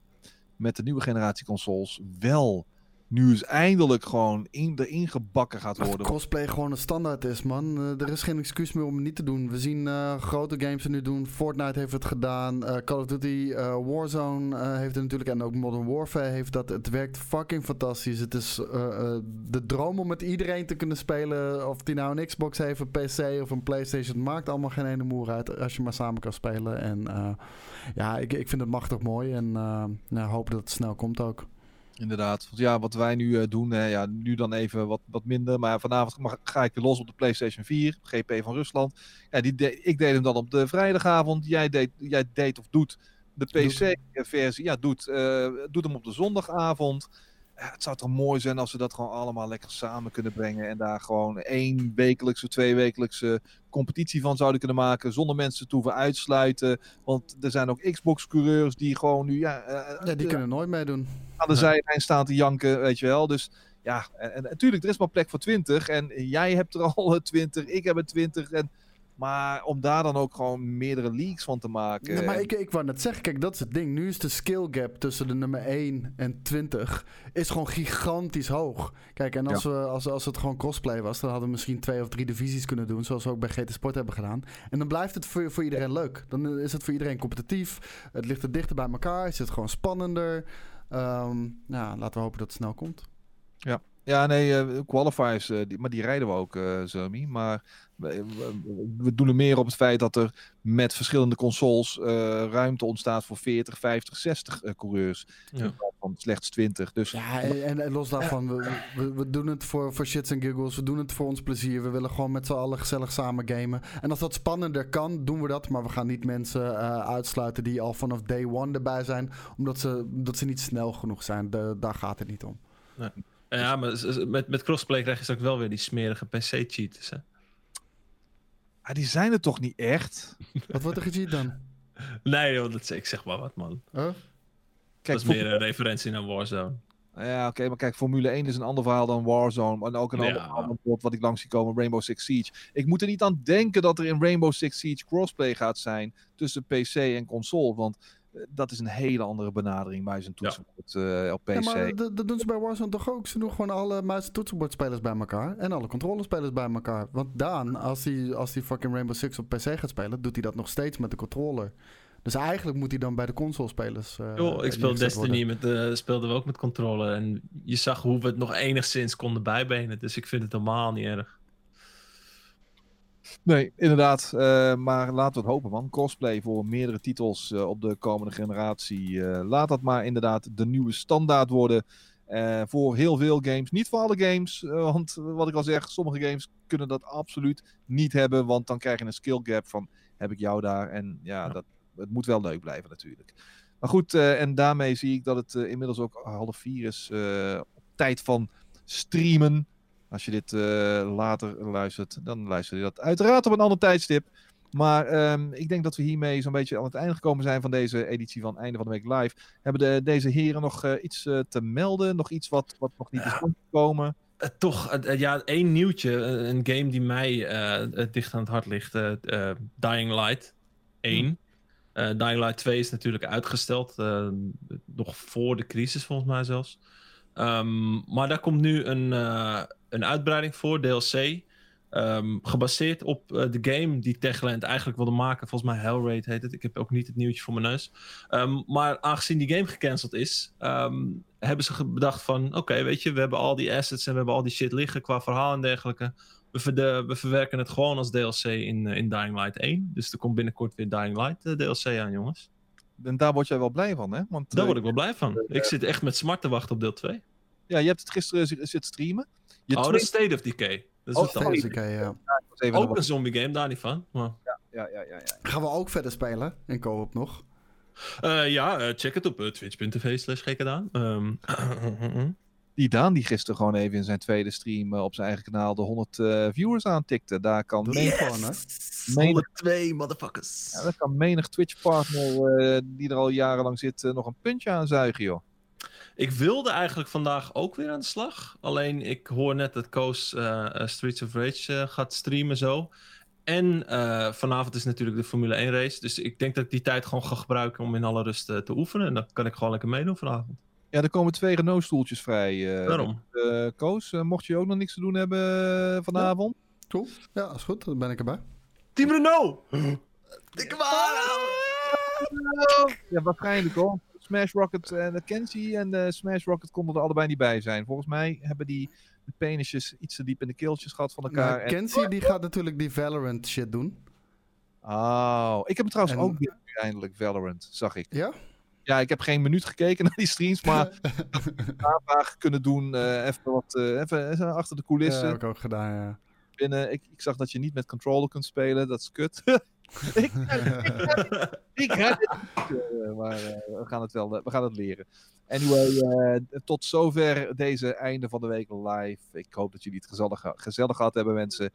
met de nieuwe generatie consoles wel nu eens eindelijk gewoon in, erin gebakken gaat Als worden. crossplay gewoon een standaard is, man. eh, er is geen excuus meer om het niet te doen. We zien eh, grote games er nu doen. Fortnite heeft het gedaan. eh, Call of Duty Warzone heeft het natuurlijk. En ook Modern Warfare heeft dat. Het werkt fucking fantastisch. Het is de droom om met iedereen te kunnen spelen. Of die nou een Xbox heeft, een PC of een PlayStation. Het maakt allemaal geen ene moer uit als je maar samen kan spelen. En ja, ik, ik vind het machtig mooi. En nou, hoop dat het snel komt ook. Inderdaad. Want ja, wat wij nu eh, doen, hè, ja, nu dan even wat, wat minder. Maar vanavond mag, ga ik los op de PlayStation 4, GP van Rusland. Ja, die de- ik deed hem dan op de vrijdagavond. Jij deed, jij deed of doet de PC-versie. Ja, doet, eh, doet hem op de zondagavond. Ja, het zou toch mooi zijn als we dat gewoon allemaal lekker samen kunnen brengen. En daar gewoon één wekelijkse, twee wekelijkse competitie van zouden kunnen maken. Zonder mensen te hoeven uitsluiten. Want er zijn ook Xbox-coureurs die gewoon nu ja, eh, Ja, die kunnen nooit meedoen. aan de Ja. zijlijn staan te janken, weet je wel. Dus ja, en, natuurlijk, er is maar plek voor 20. En jij hebt er al *laughs* eh, 20, ik heb er 20. En, maar om daar dan ook gewoon meerdere leagues van te maken. Ja, maar en- ik, ik wou net zeggen, kijk, dat is het ding. Nu is de skill gap tussen de nummer 1 en 20 is gewoon gigantisch hoog. Kijk, en als, we, als, als het gewoon crossplay was, dan hadden we misschien twee of drie divisies kunnen doen, zoals we ook bij GT Sport hebben gedaan. En dan blijft het voor, voor iedereen leuk. Dan is het voor iedereen competitief. Het ligt er dichter bij elkaar, is het gewoon spannender. Ehm nou, laten we hopen dat het snel komt. Ja, nee, eh, qualifiers, eh, die, maar die rijden we ook, eh Zomi. Maar we, doen er meer op het feit dat er met verschillende consoles eh, ruimte ontstaat voor 40, 50, 60 eh, coureurs. Ja. In plaats van slechts 20. Dus Ja, en, los daarvan, we, we, we doen het voor, voor shits en giggles. We doen het voor ons plezier. We willen gewoon met z'n allen gezellig samen gamen. En als dat spannender kan, doen we dat. Maar we gaan niet mensen eh, uitsluiten die al vanaf day one erbij zijn. Omdat ze, omdat ze niet snel genoeg zijn. De- daar gaat het niet om. Ja, maar met, met crossplay krijg je straks wel weer die smerige PC-cheaters. Ah, die zijn er toch niet echt? *laughs* Wat wordt er gecheat dan? Nee, joh, dat, ik zeg maar wat, man. Huh? Kijk, dat is voor- meer een referentie naar Warzone. Ja, oké, maar kijk, Formule 1 is een ander verhaal dan Warzone. En ook een Ja. ander, ander woord wat ik langs zie komen, Rainbow Six Siege. Ik moet er niet aan denken dat er in Rainbow Six Siege crossplay gaat zijn tussen PC en console. Want dat is een hele andere benadering bij zijn toetsenbord eh, op PC. Ja, maar dat, doen ze bij Warzone toch ook? Ze doen gewoon alle muis- en toetsenbordspelers bij elkaar. En alle controlespelers bij elkaar. Want Daan, als hij als die fucking Rainbow Six op PC gaat spelen, doet hij dat nog steeds met de controller. Dus eigenlijk moet hij dan bij de consolespelers. eh Joh, ik speel worden. Destiny, met, eh speelden we ook met controller. En je zag hoe we het nog enigszins konden bijbenen. Dus ik vind het helemaal niet erg. Nee, inderdaad. eh, maar laten we het hopen, man. Crossplay voor meerdere titels eh, op de komende generatie. eh, laat dat maar inderdaad de nieuwe standaard worden. voor heel veel games. Niet voor alle games. want wat ik al zeg, sommige games kunnen dat absoluut niet hebben. Want dan krijg je een skill gap van heb ik jou daar. En ja, Ja. Dat, het moet wel leuk blijven natuurlijk. Maar goed, en daarmee zie ik dat het inmiddels ook half vier is. op tijd van streamen. Als je dit eh, later luistert, dan luister je dat uiteraard op een ander tijdstip. Maar ehm, ik denk dat we hiermee zo'n beetje aan het einde gekomen zijn van deze editie van Einde van de Week Live. Hebben de, deze heren nog eh, iets eh, te melden? Nog iets wat, wat nog niet is? Eh, toch, ja, één nieuwtje. een game die mij dicht aan het hart ligt. Dying Light 1. Eh, Dying Light 2 is natuurlijk uitgesteld. nog voor de crisis volgens mij zelfs. Ehm, maar daar komt nu een, een uitbreiding voor, DLC. ehm, gebaseerd op eh, de game die Techland eigenlijk wilde maken. Volgens mij Hellraid heet het. Ik heb ook niet het nieuwtje voor mijn neus. Ehm, maar aangezien die game gecanceld is, ehm, hebben ze bedacht van... Oké, weet je, we hebben al die assets en we hebben al die shit liggen qua verhaal en dergelijke. We, we verwerken het gewoon als DLC in, eh, in Dying Light 1. Dus er komt binnenkort weer Dying Light eh, DLC aan, jongens. En daar word jij wel blij van, hè? Want Daar word ik wel blij van. Ik zit echt met smart te wachten op deel 2. ja, je hebt het gisteren zi- zitten streamen. Je Oh, dat tweet- is State of Decay. Dat is Oh, anders. oké, ja. Ook een zombie game, daar niet van. Maar... Ja, ja, ja, ja, ja. Gaan we ook verder spelen in co-op nog? Eh, ja, eh, check het op uh, twitch.tv slash gedaan. Ehm, *clears throat* Die Daan die gisteren gewoon even in zijn tweede stream eh, op zijn eigen kanaal de 100 eh, viewers aantikte. Daar kan Dat is menig, gewoon, hè? menig, 102 motherfuckers. ja, daar kan menig Twitch-partner eh, die er al jarenlang zit eh, nog een puntje aan zuigen, joh. Ik wilde eigenlijk vandaag ook weer aan de slag. Alleen ik hoor net dat Koos eh, eh, Streets of Rage eh, gaat streamen zo. En eh, vanavond is natuurlijk de Formule 1 race. Dus ik denk dat ik die tijd gewoon ga gebruiken om in alle rust te oefenen. En dan kan ik gewoon lekker meedoen vanavond. Ja, er komen twee Renault-stoeltjes vrij. eh, Daarom. eh, Koos, mocht je ook nog niks te doen hebben vanavond? Cool. Ja, is goed. Dan ben ik erbij. Team Renault! Dikke waar! Ja, waarschijnlijk hoor. Smash Rocket en uh, Kenzie en eh, Smash Rocket konden er allebei niet bij zijn. Volgens mij hebben die de penisjes iets te diep in de keeltjes gehad van elkaar. Nou, en- Kenzie die gaat natuurlijk die Valorant shit doen. Oh, ik heb het trouwens En- ook weer eindelijk Valorant, zag ik. Ja? Ja, ik heb geen minuut gekeken naar die streams, maar *laughs* een paar dagen kunnen doen. eh, even wat, eh, even, achter de Ja, coulissen heb ik ook gedaan, ja. binnen. Ik, ik zag dat je niet met controller kunt spelen, dat is kut. *laughs* *laughs* ik, ik het eh, maar eh, we, gaan het wel, eh, we gaan het leren. Anyway, tot zover deze einde van de week live. Ik hoop dat jullie het gezellig, gezellig gehad hebben, mensen.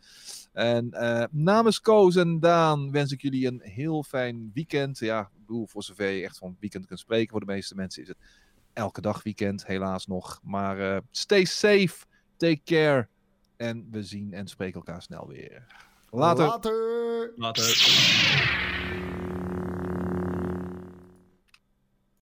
En namens Koos en Daan wens ik jullie een heel fijn weekend. Ja, ik bedoel, voor zover je echt van weekend kunt spreken. Voor de meeste mensen is het elke dag weekend, helaas nog. Maar stay safe, take care. En we zien en spreken elkaar snel weer. Later. Later. Later.